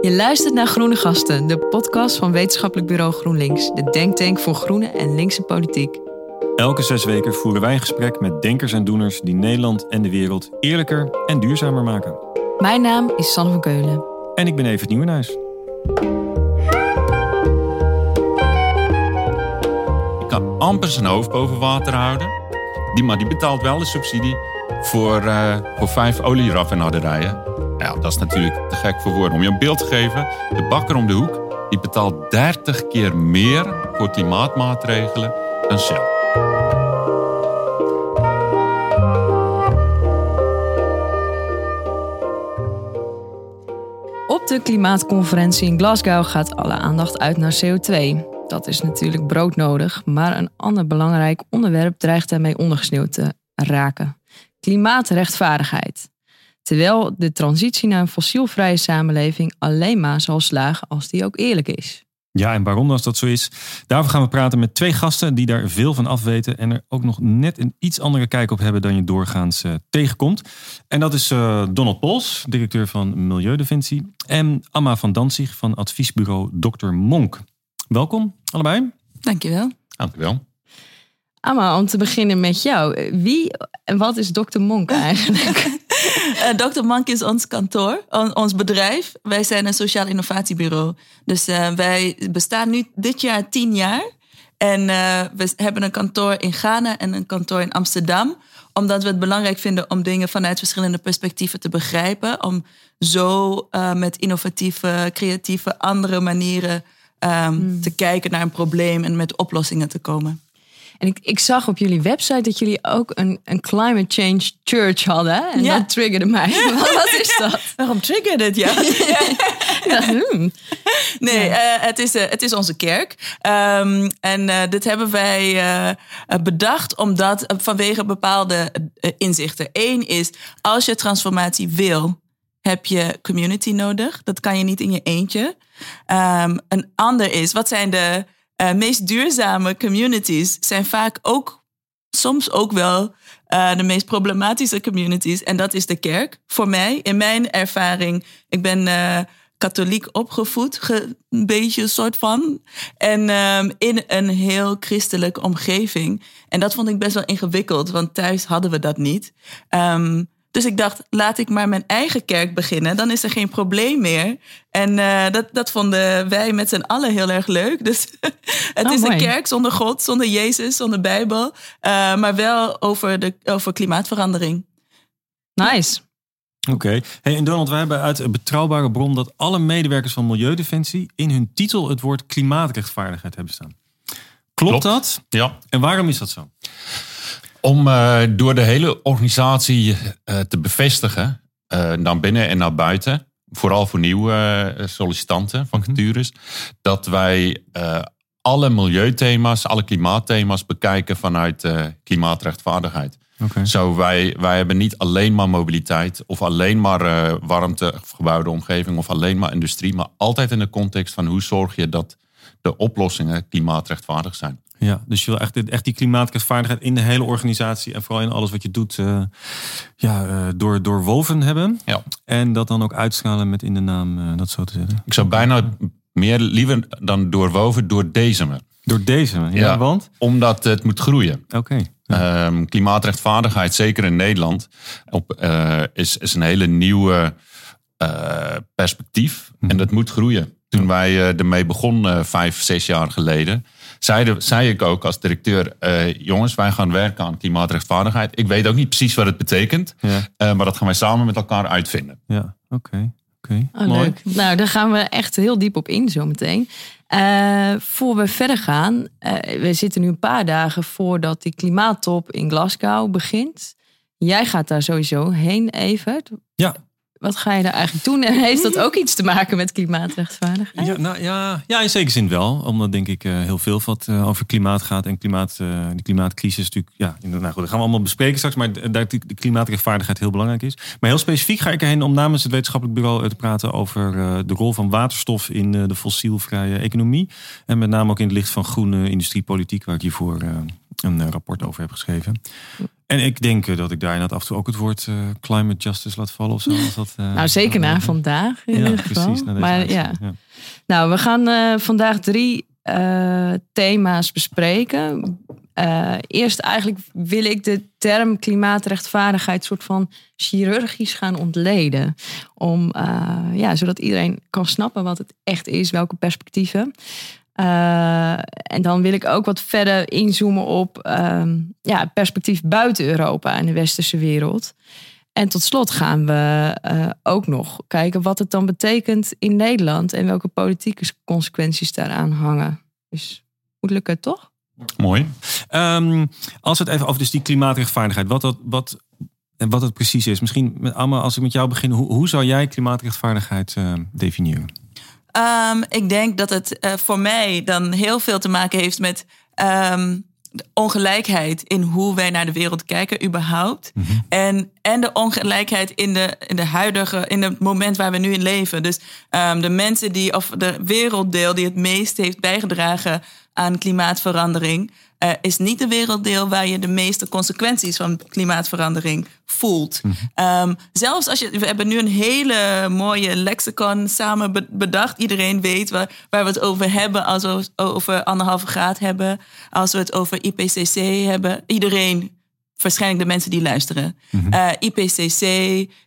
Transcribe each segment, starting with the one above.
Je luistert naar Groene Gasten, de podcast van Wetenschappelijk Bureau GroenLinks, de denktank voor groene en linkse politiek. Elke zes weken voeren wij een gesprek met denkers en doeners die Nederland en de wereld eerlijker en duurzamer maken. Mijn naam is Sanne van Keulen. En ik ben Evert Nieuwenhuis. Ik kan amper zijn hoofd boven water houden. Die, maar die betaalt wel de subsidie voor, uh, voor vijf olieraffinaderijen. Dat is natuurlijk te gek voor woorden. Om je een beeld te geven, de bakker om de hoek die betaalt 30 keer meer voor klimaatmaatregelen dan Shell. Op de klimaatconferentie in Glasgow gaat alle aandacht uit naar CO2. Dat is natuurlijk broodnodig, maar een ander belangrijk onderwerp dreigt daarmee ondergesneeuwd te raken: klimaatrechtvaardigheid. Terwijl de transitie naar een fossielvrije samenleving alleen maar zal slagen als die ook eerlijk is. Ja, en waarom als dat zo is? Daarover gaan we praten met twee gasten die daar veel van afweten en er ook nog net een iets andere kijk op hebben dan je doorgaans uh, tegenkomt. En dat is uh, Donald Pols, directeur van Milieudefensie, en Amma van Danzig van adviesbureau Dr. Monk. Welkom allebei. Dankjewel. Dankjewel. Amma, om te beginnen met jou. Wie en wat is Dr. Monk eigenlijk? Uh, Dr. Monk is ons kantoor, ons bedrijf. Wij zijn een sociaal innovatiebureau. Dus uh, wij bestaan nu dit jaar tien jaar. En uh, we hebben een kantoor in Ghana en een kantoor in Amsterdam. Omdat we het belangrijk vinden om dingen vanuit verschillende perspectieven te begrijpen. Om zo met innovatieve, creatieve, andere manieren um, mm. te kijken naar een probleem en met oplossingen te komen. En ik, ik zag op jullie website dat jullie ook een, een climate change church hadden. En ja. dat triggerde mij. Wat is dat? Waarom triggerde het ja? ja. Hmm. Nee, uh, het, is, uh, het is onze kerk. Um, en uh, dit hebben wij bedacht omdat vanwege bepaalde inzichten. Eén is, als je transformatie wil, heb je community nodig. Dat kan je niet in je eentje. Um, een ander is, wat zijn de uh, meest duurzame communities zijn vaak ook, soms ook wel uh, de meest problematische communities. En dat is de kerk. Voor mij, in mijn ervaring, ik ben uh, katholiek opgevoed, ge, een beetje een soort van. En um, in een heel christelijke omgeving. En dat vond ik best wel ingewikkeld, want thuis hadden we dat niet. Um, dus ik dacht, laat ik maar mijn eigen kerk beginnen. Dan is er geen probleem meer. En uh, dat, dat vonden wij met z'n allen heel erg leuk. Dus het oh, is mooi. een kerk zonder God, zonder Jezus, zonder Bijbel. Uh, maar wel over, de, over klimaatverandering. Nice. Oké. Okay. Hey, en Donald, wij hebben uit een betrouwbare bron dat alle medewerkers van Milieudefensie in hun titel het woord klimaatrechtvaardigheid hebben staan. Klopt, Klopt. dat? Ja. En waarom is dat zo? Om uh, door de hele organisatie uh, te bevestigen, uh, naar binnen en naar buiten, vooral voor nieuwe sollicitanten van vacatures, dat wij alle milieuthema's, alle klimaatthema's bekijken vanuit klimaatrechtvaardigheid. Okay. Zo, wij, wij hebben niet alleen maar mobiliteit of alleen maar warmte, gebouwde omgeving of alleen maar industrie, maar altijd in de context van hoe zorg je dat de oplossingen klimaatrechtvaardig zijn. Ja, dus je wil echt, echt die klimaatrechtvaardigheid in de hele organisatie en vooral in alles wat je doet, uh, ja, uh, door, doorwoven hebben. Ja. En dat dan ook uitschalen met in de naam, uh, dat zo te zeggen. Ik zou bijna meer liever dan doorwoven, door deze. Door deze, ja, ja, want? Omdat het moet groeien. Oké. Okay. Ja. Um, klimaatrechtvaardigheid, zeker in Nederland, op, is, is een hele nieuwe perspectief. Hm. En dat moet groeien. Toen wij ermee begonnen, vijf, zes jaar geleden, zei, zei ik ook als directeur: uh, jongens, wij gaan werken aan klimaatrechtvaardigheid. Ik weet ook niet precies wat het betekent, ja. uh, maar dat gaan wij samen met elkaar uitvinden. Ja, oké. Okay. Okay. Oh, Mooi. Leuk. Nou, daar gaan we echt heel diep op in zometeen. Uh, voor we verder gaan, we zitten nu een paar dagen voordat die klimaattop in Glasgow begint. Jij gaat daar sowieso heen, Evert. Ja, wat ga je daar eigenlijk doen? En heeft dat ook iets te maken met klimaatrechtvaardigheid? Ja, nou, ja, ja in zekere zin wel. Omdat denk ik uh, heel veel wat uh, over klimaat gaat. En klimaat, uh, de klimaatcrisis natuurlijk... Ja, nou goed, dat gaan we allemaal bespreken straks. Maar dat de klimaatrechtvaardigheid heel belangrijk is. Maar heel specifiek ga ik erheen om namens het wetenschappelijk bureau te praten... over de rol van waterstof in de fossielvrije economie. En met name ook in het licht van groene industriepolitiek... waar ik hiervoor een eh, rapport over heb geschreven. En ik denk eh, dat ik daar inderdaad af en toe ook het woord eh, climate justice laat vallen of zo. Als dat, Nou, zeker na vandaag in Ja, ieder geval. precies. na deze maar ja, ja. Nou, we gaan vandaag drie thema's bespreken. Eerst eigenlijk wil ik de term klimaatrechtvaardigheid soort van chirurgisch gaan ontleden. Om, ja, zodat iedereen kan snappen wat het echt is, welke perspectieven. Eh, en dan wil ik ook wat verder inzoomen op ehm, ja, perspectief buiten Europa en de westerse wereld. En tot slot gaan we eh, ook nog kijken wat het dan betekent in Nederland en welke politieke consequenties daaraan hangen. Dus moet lukken, toch? Mooi. Ehm, als het even over dus die klimaatrechtvaardigheid, wat dat, wat, wat het precies is. Misschien, Alma, als ik met jou begin, hoe, hoe zou jij klimaatrechtvaardigheid eh, definiëren? Ehm, ik denk dat het eh, voor mij dan heel veel te maken heeft met ehm, de ongelijkheid in hoe wij naar de wereld kijken, überhaupt. en, en de ongelijkheid in de, in de huidige, in het moment waar we nu in leven. Dus ehm, de mensen die, of de werelddeel die het meest heeft bijgedragen aan klimaatverandering. Eh, is niet de werelddeel waar je de meeste consequenties van klimaatverandering voelt. Ehm, zelfs als je. We hebben nu een hele mooie lexicon samen be- bedacht. Iedereen weet waar, waar we het over hebben als we het over anderhalve graad hebben. Als we het over IPCC hebben. Iedereen. Waarschijnlijk de mensen die luisteren. Eh, IPCC,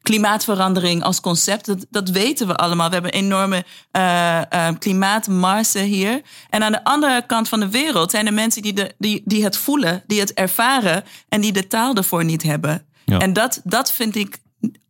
klimaatverandering als concept, dat, dat weten we allemaal. We hebben enorme eh, klimaatmarsen hier. En aan de andere kant van de wereld zijn er mensen die, de, die, die het voelen, die het ervaren en die de taal ervoor niet hebben. Ja. En dat, dat vind ik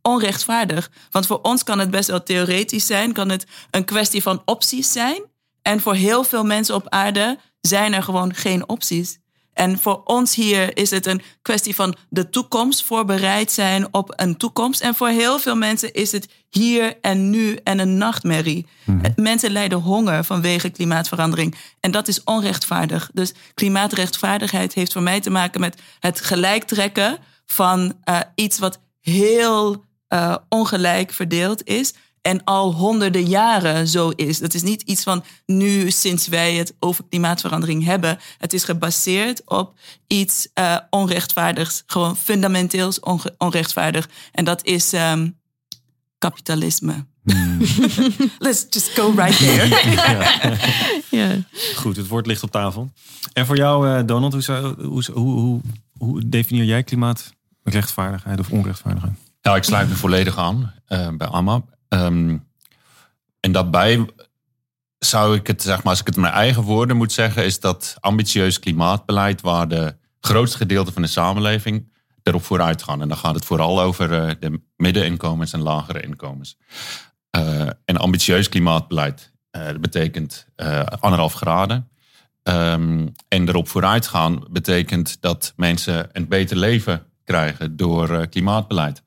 onrechtvaardig. Want voor ons kan het best wel theoretisch zijn, kan het een kwestie van opties zijn. En voor heel veel mensen op aarde zijn er gewoon geen opties. En voor ons hier is het een kwestie van de toekomst, voorbereid zijn op een toekomst. En voor heel veel mensen is het hier en nu en een nachtmerrie. Mensen lijden honger vanwege klimaatverandering. En dat is onrechtvaardig. Dus klimaatrechtvaardigheid heeft voor mij te maken met het gelijktrekken van eh, iets wat heel eh, ongelijk verdeeld is. En al honderden jaren zo is. Dat is niet iets van nu, sinds wij het over klimaatverandering hebben. Het is gebaseerd op iets eh, onrechtvaardigs. Gewoon fundamenteels onge- onrechtvaardig. En dat is ehm, kapitalisme. Let's just go right there. Ja. Goed, het woord ligt op tafel. En voor jou, eh, Donald, hoe, zou, hoe, hoe, hoe, hoe definieer jij klimaatrechtvaardigheid of onrechtvaardigheid? Nou, ik sluit me volledig aan eh, bij Amma. Ehm, en daarbij zou ik het, zeg maar, als ik het in mijn eigen woorden moet zeggen, is dat ambitieus klimaatbeleid waar de grootste gedeelte van de samenleving erop vooruit gaan. En dan gaat het vooral over eh, de middeninkomens en lagere inkomens. Eh, en ambitieus klimaatbeleid, eh, betekent anderhalf graden. Ehm, en erop vooruit gaan betekent dat mensen een beter leven krijgen door klimaatbeleid.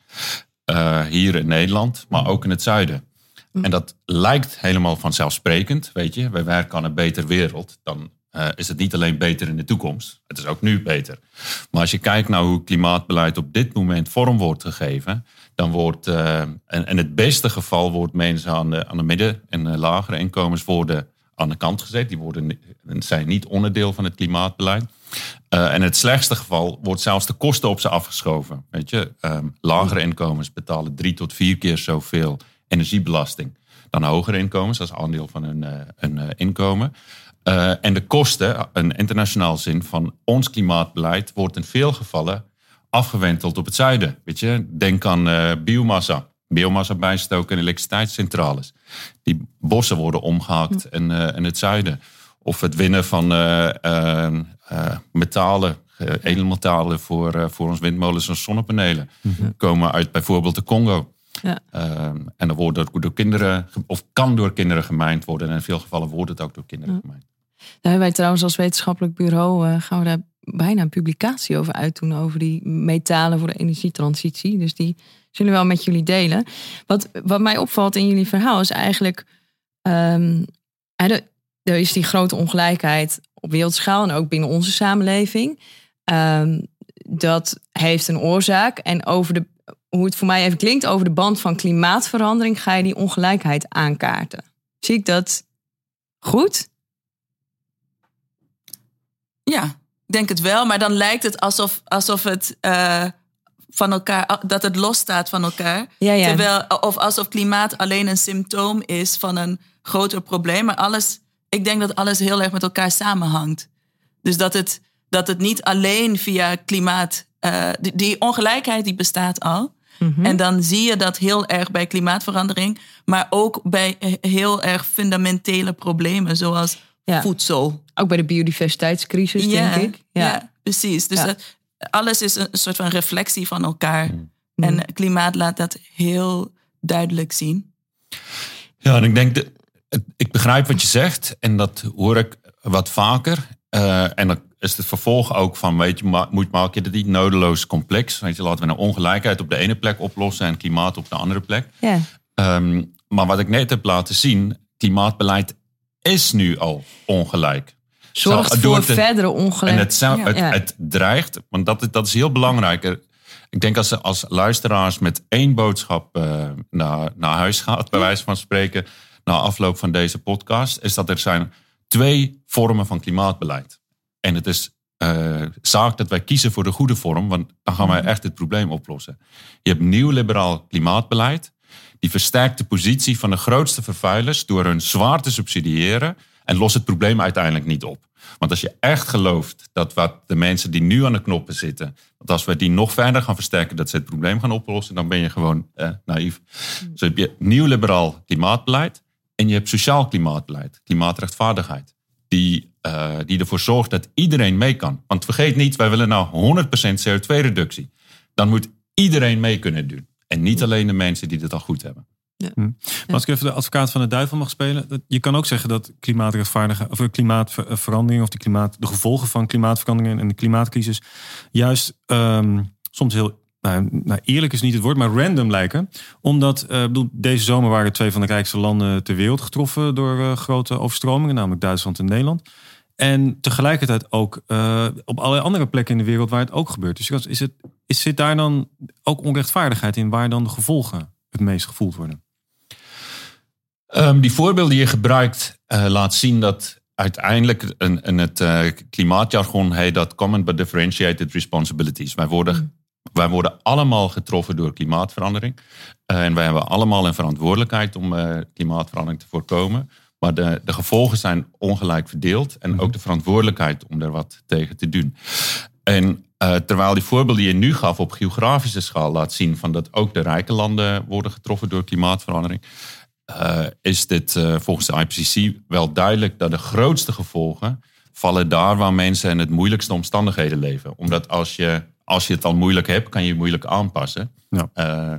Eh, hier in Nederland, maar ook in het zuiden. En dat lijkt helemaal vanzelfsprekend, weet je. Wij werken aan een betere wereld. Dan eh, is het niet alleen beter in de toekomst. Het is ook nu beter. Maar als je kijkt naar hoe klimaatbeleid op dit moment vorm wordt gegeven... dan wordt, eh, en, en het beste geval wordt mensen aan de, aan de midden- en lagere inkomens... worden aan de kant gezet. Die worden, zijn niet onderdeel van het klimaatbeleid. Eh, en in het slechtste geval wordt zelfs de kosten op ze afgeschoven. Weet je, Ehm, lagere inkomens betalen drie tot vier keer zoveel energiebelasting dan hogere inkomens als aandeel van hun, eh, hun eh, inkomen. En de kosten, in internationaal zin, van ons klimaatbeleid wordt in veel gevallen afgewenteld op het zuiden. Weet je, denk aan biomassa. Biomassa bijstoken in elektriciteitscentrales. Die bossen worden omgehakt in, eh, in het zuiden. Of het winnen van eh, eh, eh, metalen, edelmetalen voor, voor ons windmolens en zonnepanelen. Komen uit bijvoorbeeld de Congo. Ja. Ehm, en dan wordt door kinderen, of kan door kinderen gemijnd worden. En in veel gevallen wordt het ook door kinderen gemijnd. Daar hebben wij trouwens als wetenschappelijk bureau gaan we daar bijna een publicatie over uitdoen. Over die metalen voor de energietransitie. Dus die zullen we wel met jullie delen. Wat, wat mij opvalt in jullie verhaal is eigenlijk. ehm, er, is die grote ongelijkheid op wereldschaal en ook binnen onze samenleving. Ehm, dat heeft een oorzaak. En over de, hoe het voor mij even klinkt, over de band van klimaatverandering ga je die ongelijkheid aankaarten. Zie ik dat goed? Ja, denk het wel, maar dan lijkt het alsof, alsof het uh, van elkaar, dat het losstaat van elkaar. Ja, ja. Terwijl, of alsof klimaat alleen een symptoom is van een groter probleem. Maar alles, ik denk dat alles heel erg met elkaar samenhangt. Dus dat het, dat het niet alleen via klimaat, uh, die, die, ongelijkheid die bestaat al. Mhm. En dan zie je dat heel erg bij klimaatverandering, maar ook bij heel erg fundamentele problemen, zoals Ja. voedsel. Ook bij de biodiversiteitscrisis, Ja, denk ik. ja. precies. Dus Ja. dat, alles is een soort van reflectie van elkaar. Mm. En klimaat laat dat heel duidelijk zien. Ja, en ik denk, dat, ik begrijp wat je zegt en dat hoor ik wat vaker. Eh, en dan is het vervolg ook van, weet je, ma- moet maak je het niet nodeloos complex. Weet je, laten we een ongelijkheid op de ene plek oplossen en klimaat op de andere plek. Ja. Ehm, maar wat ik net heb laten zien, klimaatbeleid is nu al ongelijk. Zorgt Zo, voor verdere En ongelijk. het, zou, Ja. het, Ja. het dreigt, want dat, is- dat is heel belangrijk. Ik denk als, als luisteraars met één boodschap eh, naar, naar huis gaat, bij wijze van spreken, na afloop van deze podcast, is dat er zijn twee vormen van klimaatbeleid. En het is eh, zaak dat wij kiezen voor de goede vorm, want dan gaan wij echt het probleem oplossen. Je hebt nieuw liberaal klimaatbeleid. Die versterkt de positie van de grootste vervuilers door hun zwaar te subsidiëren en lost het probleem uiteindelijk niet op. Want als je echt gelooft dat wat de mensen die nu aan de knoppen zitten, dat als we die nog verder gaan versterken, dat ze het probleem gaan oplossen, dan ben je gewoon eh, naïef. Dus heb je nieuw liberaal klimaatbeleid en je hebt sociaal klimaatbeleid, klimaatrechtvaardigheid. Die, eh, die ervoor zorgt dat iedereen mee kan. Want vergeet niet, wij willen nou 100% CO2-reductie. Dan moet iedereen mee kunnen doen. En niet alleen de mensen die het al goed hebben. Maar als ik even de advocaat van de duivel mag spelen. Je kan ook zeggen dat klimaatrechtvaardige of klimaatverandering of de, klimaat, de gevolgen van klimaatverandering en de klimaatcrisis juist ehm, soms heel. Nou, nou, eerlijk is niet het woord, maar random lijken. Omdat eh, bedoel, deze zomer waren twee van de rijkste landen ter wereld getroffen door eh, grote overstromingen, namelijk Duitsland en Nederland. En tegelijkertijd ook eh, op allerlei andere plekken in de wereld waar het ook gebeurt. Dus is het, is, zit daar dan ook onrechtvaardigheid in waar dan de gevolgen het meest gevoeld worden? Ehm, die voorbeelden die je gebruikt eh, laat zien dat uiteindelijk in, in het eh, klimaatjargon heet dat common but differentiated responsibilities. Wij worden, wij worden allemaal getroffen door klimaatverandering. Eh, en wij hebben allemaal een verantwoordelijkheid om eh, klimaatverandering te voorkomen. Maar de, de gevolgen zijn ongelijk verdeeld. En ook de verantwoordelijkheid om er wat tegen te doen. En eh, terwijl die voorbeelden die je nu gaf op geografische schaal laat zien van dat ook de rijke landen worden getroffen door klimaatverandering. is dit volgens de IPCC wel duidelijk dat de grootste gevolgen vallen daar waar mensen in het moeilijkste omstandigheden leven. Omdat als je, als je het al moeilijk hebt, kan je je moeilijk aanpassen. Ja. Eh,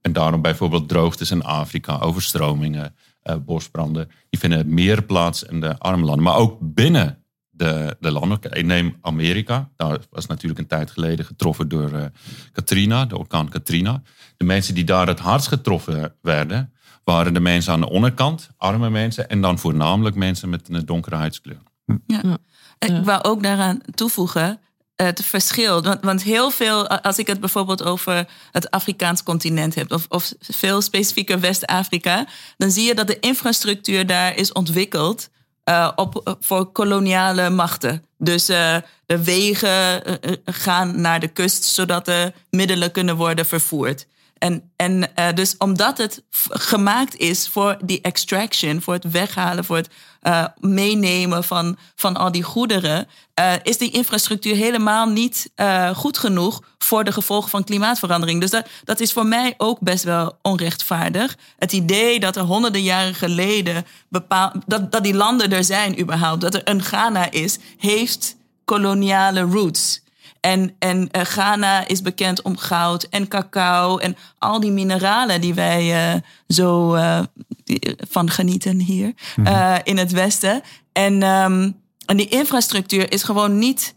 en daarom bijvoorbeeld droogtes in Afrika, overstromingen, eh, bosbranden. Die vinden meer plaats in de arme landen. Maar ook binnen de, de landen. Ik neem Amerika. Daar was natuurlijk een tijd geleden getroffen door eh, Katrina, de orkaan Katrina. De mensen die daar het hardst getroffen werden, waren de mensen aan de onderkant, arme mensen. En dan voornamelijk mensen met een donkere huidskleur. Ja. Ik wou ook daaraan toevoegen het verschil. Want, want heel veel, als ik het bijvoorbeeld over het Afrikaans continent heb, of, of veel specifieker West-Afrika, dan zie je dat de infrastructuur daar is ontwikkeld eh, op, voor koloniale machten. Dus eh, de wegen eh, eh, gaan naar de kust, zodat de middelen kunnen worden vervoerd. En, en eh, dus omdat het gemaakt is voor die extraction, voor het weghalen, voor het eh, meenemen van, van al die goederen, eh, is die infrastructuur helemaal niet goed genoeg voor de gevolgen van klimaatverandering. Dus dat, dat is voor mij ook best wel onrechtvaardig. Het idee dat er honderden jaren geleden bepaal, dat, dat die landen er zijn überhaupt, dat er een Ghana is, heeft koloniale roots. En, en eh, Ghana is bekend om goud en cacao en al die mineralen die wij eh, zo eh, van genieten hier eh, in het Westen. En, ehm, en die infrastructuur is gewoon niet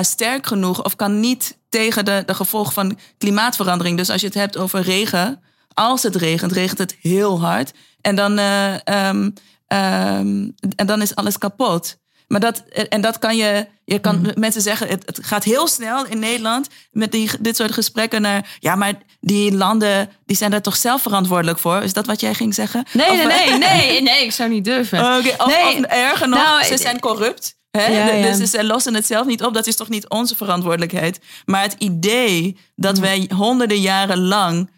sterk genoeg of kan niet tegen de, de gevolgen van klimaatverandering. Dus als je het hebt over regen, als het regent, regent het heel hard. En dan, eh, ehm, ehm, en dan is alles kapot. Maar dat, en dat kan je, je kan mensen zeggen, het, het gaat heel snel in Nederland met die, dit soort gesprekken naar, ja, maar die landen, die zijn daar toch zelf verantwoordelijk voor? Is dat wat jij ging zeggen? Nee, Of- nee, nee, nee, nee, ik zou niet durven. Oké, of, Nee. of erger nog, Nou, ze zijn corrupt. Hè? Ja, ja. Dus zij lossen het zelf niet op. Dat is toch niet onze verantwoordelijkheid. Maar het idee dat wij honderden jaren lang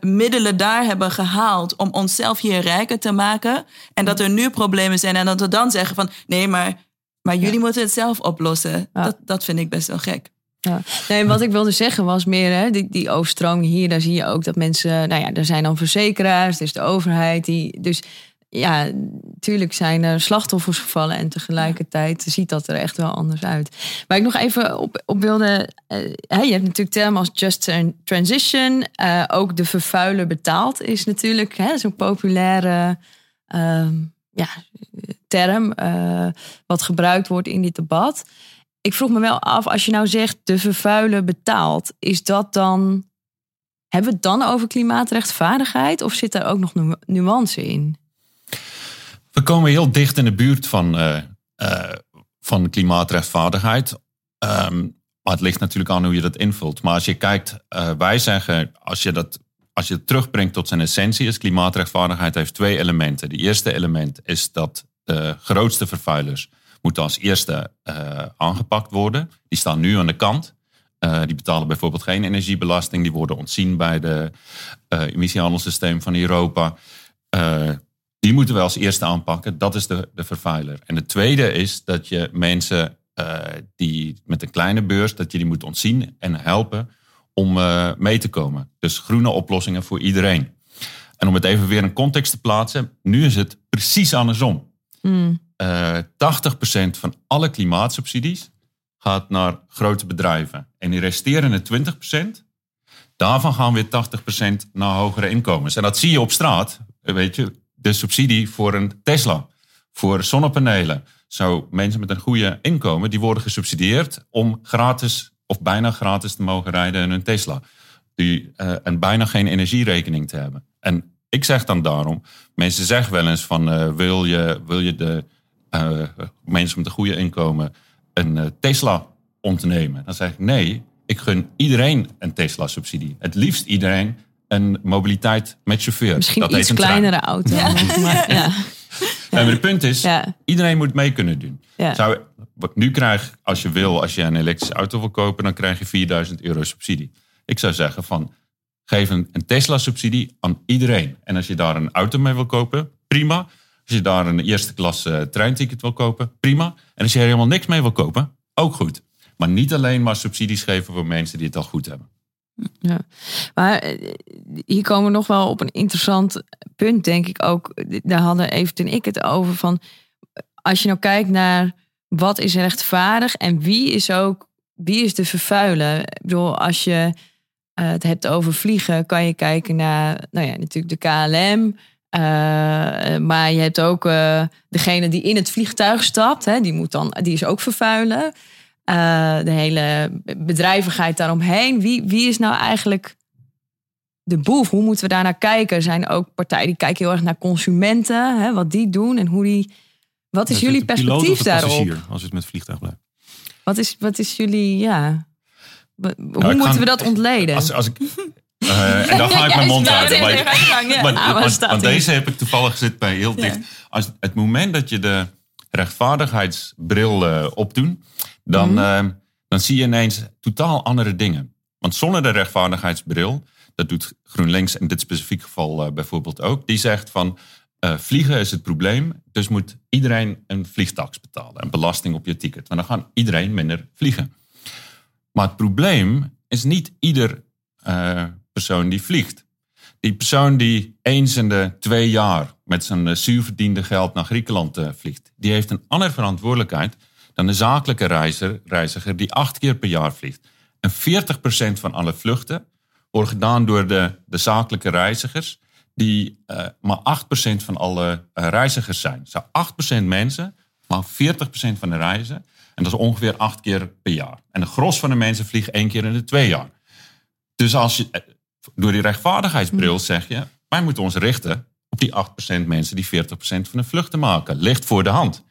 middelen daar hebben gehaald om onszelf hier rijker te maken. En dat er nu problemen zijn. En dat we dan zeggen van nee, maar, maar jullie moeten het zelf oplossen. Ja. Dat, dat vind ik best wel gek. Ja. Nee, wat ik wilde zeggen was meer, hè, die, die overstroming hier, daar zie je ook dat mensen, nou ja, er zijn dan verzekeraars, er is de overheid, die, dus ja, natuurlijk zijn er slachtoffers gevallen en tegelijkertijd ziet dat er echt wel anders uit. Waar ik nog even op, op wilde, eh, je hebt natuurlijk termen als just Tran- transition, eh, ook de vervuiler betaalt is natuurlijk zo'n populaire ehm, ja, term eh, wat gebruikt wordt in dit debat. Ik vroeg me wel af, als je nou zegt de vervuiler betaalt, is dat dan. Hebben we het dan over klimaatrechtvaardigheid of zit daar ook nog nu- nuance in? We komen heel dicht in de buurt van, eh, eh, van klimaatrechtvaardigheid. Ehm, maar het ligt natuurlijk aan hoe je dat invult. Maar als je kijkt, eh, wij zeggen, als je, dat, als je het terugbrengt tot zijn essentie, is klimaatrechtvaardigheid heeft twee elementen. Het eerste element is dat de grootste vervuilers moeten als eerste aangepakt worden. Die staan nu aan de kant. Die betalen bijvoorbeeld geen energiebelasting. Die worden ontzien bij de eh emissiehandelssysteem van Europa. Eh, die moeten we als eerste aanpakken. Dat is de, de vervuiler. En de tweede is dat je mensen eh, die met een kleine beurs, dat je die moet ontzien en helpen om eh, mee te komen. Dus groene oplossingen voor iedereen. En om het even weer in context te plaatsen, nu is het precies andersom. Eh 80% van alle klimaatsubsidies gaat naar grote bedrijven. En die resterende 20%, daarvan gaan weer 80% naar hogere inkomens. En dat zie je op straat. Weet je, de subsidie voor een Tesla, voor zonnepanelen. Zo mensen met een goede inkomen, die worden gesubsidieerd om gratis of bijna gratis te mogen rijden in een Tesla. Die, eh, en bijna geen energierekening te hebben. En ik zeg dan daarom, mensen zeggen wel eens van eh, wil, je, wil je de eh, mensen met een goede inkomen een Tesla ontnemen? Dan zeg ik nee, ik gun iedereen een Tesla-subsidie. Het liefst iedereen een mobiliteit met chauffeur. Misschien Dat heet iets een trein. kleinere auto. Maar, ja. Maar het punt is, Ja. iedereen moet mee kunnen doen. Ja. Zou, wat nu krijg, als je wil, als je een elektrische auto wil kopen, dan krijg je 4000 euro subsidie. Ik zou zeggen van, geef een, een Tesla-subsidie aan iedereen. En als je daar een auto mee wil kopen, prima. Als je daar een eerste klas eh, treinticket wil kopen, prima. En als je er helemaal niks mee wil kopen, ook goed. Maar niet alleen maar subsidies geven voor mensen die het al goed hebben. Ja. Maar eh, hier komen we nog wel op een interessant punt, denk ik ook. Daar hadden Evert en ik het over van... Als je nou kijkt naar wat is rechtvaardig en wie is ook... Wie is de vervuiler? Ik bedoel, als je eh, het hebt over vliegen... kan je kijken naar, nou ja, natuurlijk de KLM... eh, maar je hebt ook degene die in het vliegtuig stapt. Hè, die, moet dan, die is ook vervuilen. Eh, de hele bedrijvigheid daaromheen. Wie, wie is nou eigenlijk de boef? Hoe moeten we daar naar kijken? Er zijn ook partijen die kijken heel erg naar consumenten. Hè, wat die doen en hoe die... Wat is Ja, jullie perspectief daarop? als het met vliegtuig blijft. Wat is, wat is jullie... Ja, hoe Nou, moeten ga- we dat ontleden? Als, als ik, eh, en dan ga ik mijn mond uit. maar- ja. Want, Ah, want- want deze heb ik toevallig zit bij heel dicht. Als het moment dat je de rechtvaardigheidsbril eh opdoet, dan, eh, dan zie je ineens totaal andere dingen. Want zonder de rechtvaardigheidsbril, dat doet GroenLinks in dit specifiek geval eh, bijvoorbeeld ook, die zegt van eh, vliegen is het probleem, dus moet iedereen een vliegtax betalen, een belasting op je ticket. Want dan gaan iedereen minder vliegen. Maar het probleem is niet ieder eh, persoon die vliegt. Die persoon die eens in de twee jaar met zijn zuurverdiende geld naar Griekenland vliegt, die heeft een andere verantwoordelijkheid dan de zakelijke reiziger, reiziger die acht keer per jaar vliegt. En 40% van alle vluchten worden gedaan door de, de zakelijke reizigers, die eh, maar 8% van alle eh, reizigers zijn. Zo 8% mensen, maar 40% van de reizen. En dat is ongeveer acht keer per jaar. En de gros van de mensen vliegt één keer in de twee jaar. Dus als je, eh, door die rechtvaardigheidsbril zeg je, wij moeten ons richten op die 8% mensen die 40% van de vluchten maken. Ligt voor de hand.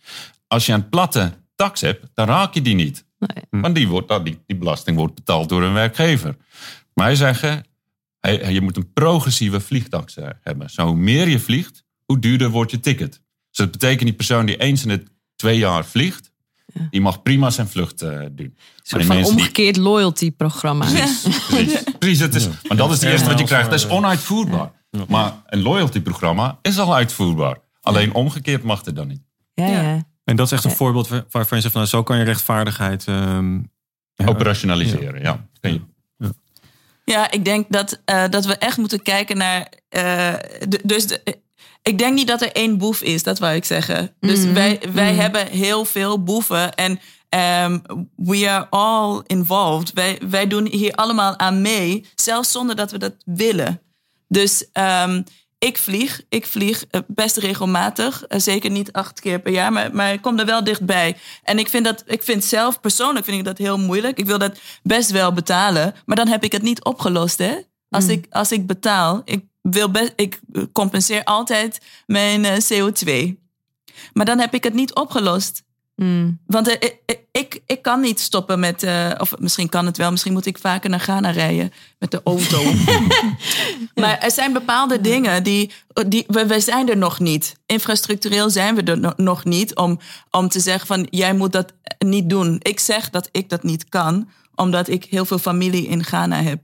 Als je een platte tax hebt, dan raak je die niet. Nee. Want die, wordt, die, die belasting wordt betaald door een werkgever. Wij zeggen, je moet een progressieve vliegtax eh, hebben. Zo hoe meer je vliegt, hoe duurder wordt je ticket. Dus dat betekent die persoon die eens in de twee jaar vliegt, Die mag prima zijn vlucht eh, doen. Een Maar van die- omgekeerd loyalty programma. Precies, precies het is, want dat is het eerste wat je krijgt. Dat is onuitvoerbaar. Maar een loyalty-programma is al uitvoerbaar. Alleen omgekeerd mag het dan niet. Ja, Ja. Ja. En dat is echt een voorbeeld waar- waarvan je zegt van nou, zo kan je rechtvaardigheid. ehm, Operationaliseren, ja. Kun je- Ja, ik denk dat, eh, dat we echt moeten kijken naar. eh, de- dus de- ik denk niet dat er één boef is, dat wou ik zeggen. Dus Mhm, wij, wij mhm. hebben heel veel boeven en ehm, we are all involved. Wij, wij doen hier allemaal aan mee, zelfs zonder dat we dat willen. Dus ehm, ik vlieg. Ik vlieg eh, best regelmatig. Eh, zeker niet acht keer per jaar, maar, maar ik kom er wel dichtbij. En ik vind, dat, ik vind zelf persoonlijk vind ik dat heel moeilijk. Ik wil dat best wel betalen, maar dan heb ik het niet opgelost. Hè? Als, ik, als ik betaal, ik, wil best, ik compenseer altijd mijn eh, CO2. Maar dan heb ik het niet opgelost. Mm. Want eh, ik, ik, ik, ik kan niet stoppen met, eh, of misschien kan het wel, misschien moet ik vaker naar Ghana rijden met de auto. maar er zijn bepaalde dingen die, die we, we zijn er nog niet. Infrastructureel zijn we er no- nog niet om, om te zeggen van jij moet dat niet doen. Ik zeg dat ik dat niet kan, omdat ik heel veel familie in Ghana heb.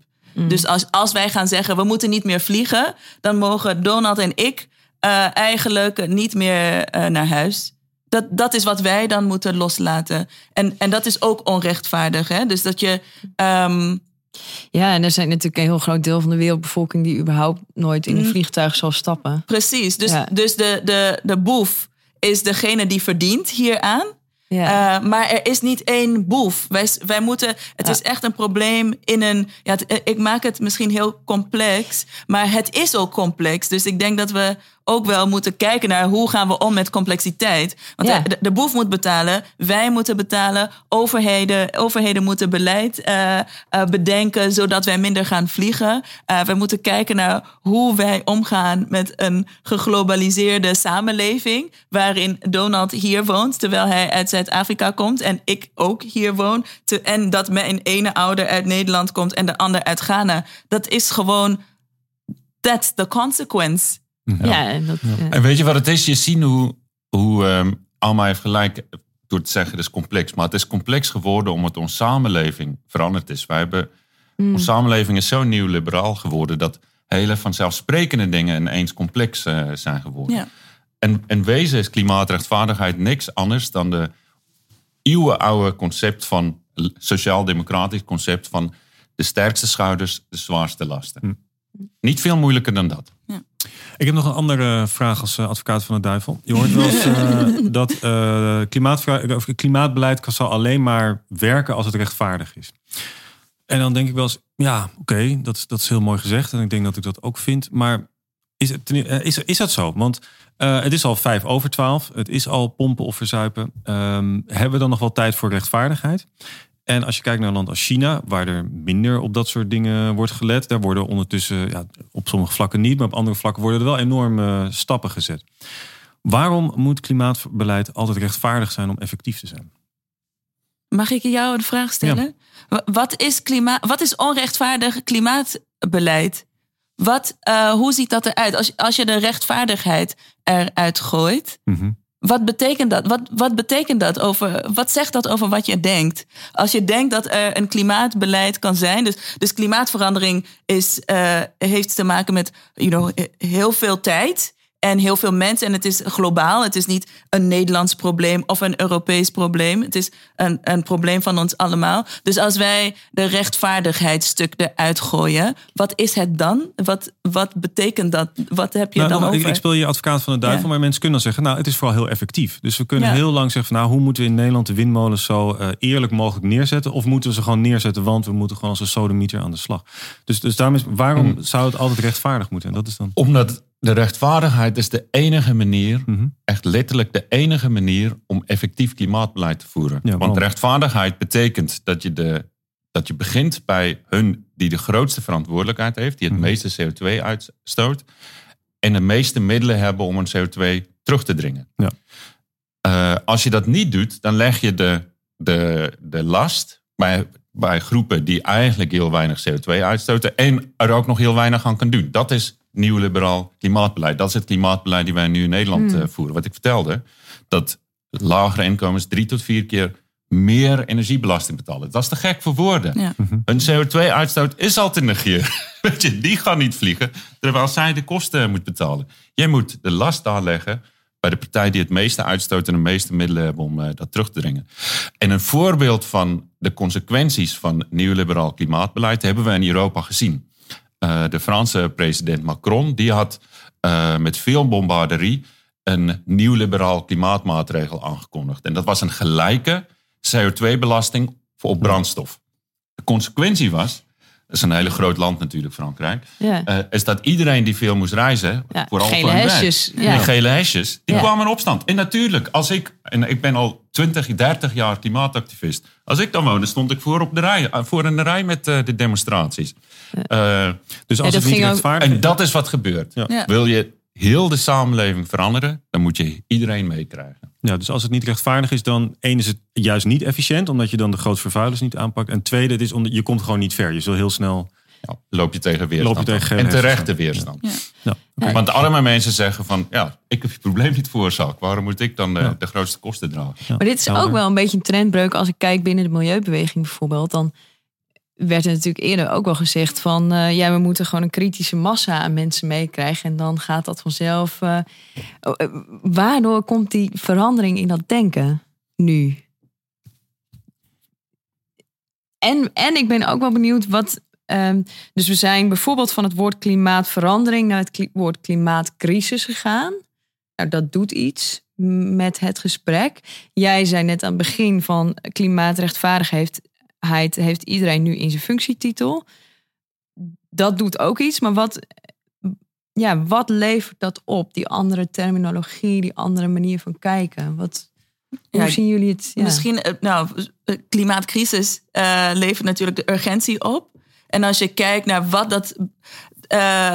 Dus als, als wij gaan zeggen we moeten niet meer vliegen, dan mogen Donald en ik eh, eigenlijk niet meer eh, naar huis. Dat, dat is wat wij dan moeten loslaten. En, en dat is ook onrechtvaardig. Hè? Dus dat je. ehm, Ja, en er zijn natuurlijk een heel groot deel van de wereldbevolking die überhaupt nooit in een Mm. vliegtuig zal stappen. precies. Dus, Ja. dus de, de, de boef is degene die verdient hieraan. Ja. Eh, maar er is niet één boef. Wij, wij moeten, het Ja. is echt een probleem in een. Ja, het- eh, ik maak het misschien heel complex, maar het is ook complex. Dus ik denk dat we ook wel moeten kijken naar hoe gaan we om met complexiteit. Want Ja. de, de boef moet betalen, wij moeten betalen, overheden, overheden moeten beleid eh, eh, bedenken zodat wij minder gaan vliegen. Eh, we moeten kijken naar hoe wij omgaan met een geglobaliseerde samenleving, waarin Donald hier woont terwijl hij uit Zuid-Afrika komt en ik ook hier woon. Te- en dat mijn ene ouder uit Nederland komt en de ander uit Ghana. Dat is gewoon, that's the consequence. Ja. en dat, ja. En weet je wat het is? Je ziet hoe, hoe ehm, Alma heeft gelijk door te zeggen, het is complex. Maar het is complex geworden omdat onze samenleving veranderd is. Wij hebben, Onze samenleving is zo nieuw liberaal geworden dat hele vanzelfsprekende dingen ineens complex eh, zijn geworden. Ja. En, en wezen is klimaatrechtvaardigheid niks anders dan de eeuwenoude concept van sociaal-democratisch concept van de sterkste schouders, de zwaarste lasten. Niet veel moeilijker dan dat. Ik heb nog een andere vraag als eh, advocaat van de duivel. Je hoort wel eens eh, dat eh, klimaatvra- of klimaatbeleid kan- zal alleen maar werken als het rechtvaardig is. En dan denk ik wel eens, ja, oké, dat, is- dat is heel mooi gezegd. En ik denk dat ik dat ook vind. Maar is, het, is, is dat zo? Want eh, het is al vijf over twaalf. Het is al pompen of verzuipen. Ehm, hebben we dan nog wel tijd voor rechtvaardigheid? En als je kijkt naar een land als China, waar er minder op dat soort dingen wordt gelet, daar worden ondertussen, ja, op sommige vlakken niet, maar op andere vlakken worden er wel enorme stappen gezet. Waarom moet klimaatbeleid altijd rechtvaardig zijn om effectief te zijn? Mag ik jou een vraag stellen? Wa- Wat, is klimaat, wat is onrechtvaardig klimaatbeleid? Wat, eh, hoe ziet dat eruit? Als, als je de rechtvaardigheid eruit gooit, Mhm. Wat betekent dat? Wat, wat betekent dat over, wat zegt dat over wat je denkt? Als je denkt dat er een klimaatbeleid kan zijn, dus, dus klimaatverandering is, eh, heeft te maken met you know, heel veel tijd en heel veel mensen. En het is globaal. Het is niet een Nederlands probleem of een Europees probleem. Het is een, een probleem van ons allemaal. Dus als wij de rechtvaardigheidsstuk eruit gooien, wat is het dan? Wat, wat betekent dat? Wat heb je Nou, dan nou, ik, over? ik speel je advocaat van de duivel, Ja. maar mensen kunnen dan zeggen, nou, het is vooral heel effectief. Dus we kunnen Ja. heel lang zeggen, van, nou, hoe moeten we in Nederland de windmolens zo eh, eerlijk mogelijk neerzetten? Of moeten we ze gewoon neerzetten, want we moeten gewoon als een sodemieter aan de slag. Dus, dus daarom is, waarom Hmm. zou het altijd rechtvaardig moeten? En dat is dan... Omdat de rechtvaardigheid is de enige manier, Mhm. echt letterlijk de enige manier om effectief klimaatbeleid te voeren. Ja, Want rechtvaardigheid betekent dat je, de, dat je begint bij hun die de grootste verantwoordelijkheid heeft, die het Mhm. meeste CO2 uitstoot en de meeste middelen hebben om een CO2 terug te dringen. Ja. Eh, als je dat niet doet, dan leg je de, de, de last bij, bij groepen die eigenlijk heel weinig CO2 uitstoten en er ook nog heel weinig aan kan doen. Dat is nieuw liberaal klimaatbeleid. Dat is het klimaatbeleid die wij nu in Nederland eh, voeren. Wat ik vertelde, dat lagere inkomens drie tot vier keer meer energiebelasting betalen. Dat is te gek voor woorden. Ja. Hun CO2-uitstoot is al te negeren. Weet je, die gaan niet vliegen, terwijl zij de kosten moet betalen. Jij moet de last daar leggen bij de partij die het meeste uitstoot en de meeste middelen hebben om eh, dat terug te dringen. En een voorbeeld van de consequenties van neoliberaal klimaatbeleid hebben we in Europa gezien. Eh, de Franse president Macron die had eh, met veel bombarderie een nieuw liberaal klimaatmaatregel aangekondigd. En dat was een gelijke CO2-belasting voor op brandstof. De consequentie was, dat is een hele groot land natuurlijk, Frankrijk, Ja. eh, is dat iedereen die veel moest reizen, Ja, vooral gele voor hesjes, die gele hesjes, die Ja. kwamen in opstand. En natuurlijk, als ik, en ik ben al 20, 30 jaar klimaatactivist, als ik dan woonde, stond ik voor, op de rij, voor in de rij met de demonstraties. Eh, Dus als het niet ook- rechtvaardig en dat is wat gebeurt. Ja. Ja. Wil je heel de samenleving veranderen, dan moet je iedereen meekrijgen. Ja, dus als het niet rechtvaardig is, dan één is het juist niet efficiënt, omdat je dan de grote vervuilers niet aanpakt. En tweede, het is omdat je komt gewoon niet ver. Je zul heel snel. Ja, loop je tegen weerstand. Loop je tegen aan. geen en terechte weerstand. Ja. Ja, oké. Want arme mensen zeggen van, ja, ik heb je probleem niet veroorzaakt. Waarom moet ik dan eh, Ja. de grootste kosten dragen? Ja, Maar dit is ook wel een beetje een trendbreuk. Als ik kijk binnen de milieubeweging bijvoorbeeld, dan werd er natuurlijk eerder ook wel gezegd van eh, ja, we moeten gewoon een kritische massa aan mensen meekrijgen en dan gaat dat vanzelf. eh, oh, eh, waardoor komt die verandering in dat denken nu? En, en ik ben ook wel benieuwd wat. ehm, dus we zijn bijvoorbeeld van het woord klimaatverandering naar het woord klimaatcrisis gegaan. Nou, dat doet iets met het gesprek. Jij zei net aan het begin van klimaatrechtvaardigheid heeft iedereen nu in zijn functietitel. Dat doet ook iets, maar wat, ja, wat levert dat op? Die andere terminologie, die andere manier van kijken. Wat, hoe Ja, zien jullie het? Ja. Misschien, eh, nou, eh, klimaatcrisis eh, levert natuurlijk de urgentie op. En als je kijkt naar wat dat.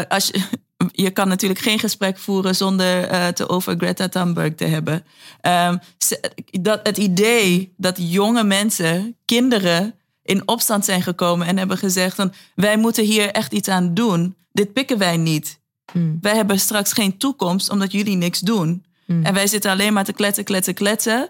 als je, je kan natuurlijk geen gesprek voeren zonder het over Greta Thunberg te hebben. Ehm, dat, het idee dat jonge mensen, kinderen, in opstand zijn gekomen en hebben gezegd: van, wij moeten hier echt iets aan doen. Dit pikken wij niet. Hmm. Wij hebben straks geen toekomst omdat jullie niks doen. Hmm. En wij zitten alleen maar te kletsen, kletsen, kletsen.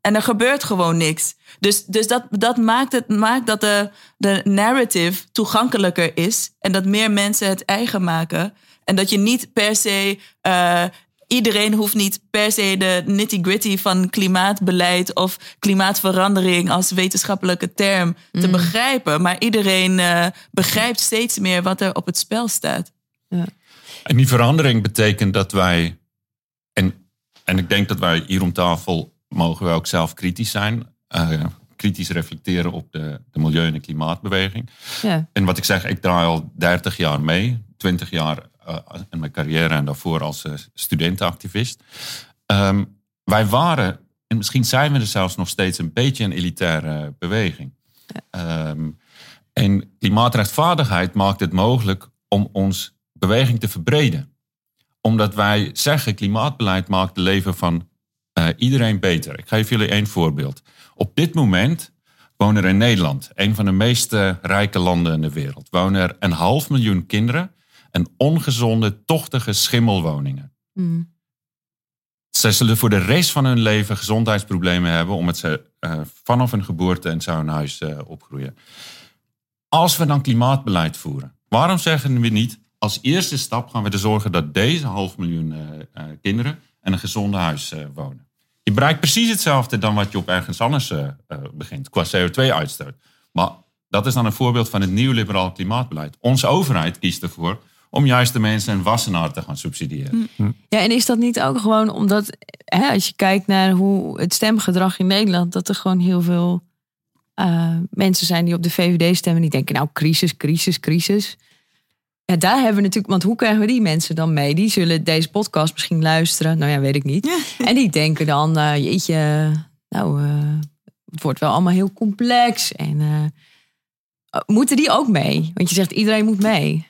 En er gebeurt gewoon niks. Dus, dus dat, dat maakt, het, maakt dat de, de narrative toegankelijker is. En dat meer mensen het eigen maken. En dat je niet per se. eh, iedereen hoeft niet per se de nitty-gritty van klimaatbeleid of klimaatverandering als wetenschappelijke term te begrijpen. Maar iedereen eh, begrijpt steeds meer wat er op het spel staat. En die verandering betekent dat wij, en, en ik denk dat wij hier om tafel mogen we ook zelf kritisch zijn, eh, kritisch reflecteren op de, de milieu- en de klimaatbeweging. Ja. En wat ik zeg, ik draai al 30 jaar mee, 20 jaar eh, in mijn carrière en daarvoor als eh, studentenactivist. Ehm, wij waren, en misschien zijn we er zelfs nog steeds een beetje een elitaire beweging. Ehm, en klimaatrechtvaardigheid maakt het mogelijk om ons beweging te verbreden. Omdat wij zeggen, klimaatbeleid maakt het leven van eh, iedereen beter. Ik geef jullie één voorbeeld. Op dit moment wonen er in Nederland, een van de meest rijke landen in de wereld, wonen er een half miljoen kinderen in ongezonde, tochtige schimmelwoningen. Hmm. Zij zullen voor de rest van hun leven gezondheidsproblemen hebben, omdat ze eh, vanaf hun geboorte in zo'n huis eh, opgroeien. Als we dan klimaatbeleid voeren, waarom zeggen we niet, als eerste stap gaan we er zorgen dat deze half miljoen eh, kinderen in een gezonde huis wonen? Je bereikt precies hetzelfde dan wat je op ergens anders begint, qua CO2-uitstoot. Maar dat is dan een voorbeeld van het nieuw-liberaal klimaatbeleid. Onze overheid kiest ervoor om juist de mensen in Wassenaar te gaan subsidiëren. Ja, en is dat niet ook gewoon omdat, hè, als je kijkt naar hoe het stemgedrag in Nederland, dat er gewoon heel veel eh, mensen zijn die op de VVD stemmen, die denken, nou, crisis, crisis, crisis. Ja, daar hebben we natuurlijk, want hoe krijgen we die mensen dan mee? Die zullen deze podcast misschien luisteren, nou ja, weet ik niet. En die denken dan, eh, jeetje, nou, eh, het wordt wel allemaal heel complex. En eh, moeten die ook mee? Want je zegt, iedereen moet mee.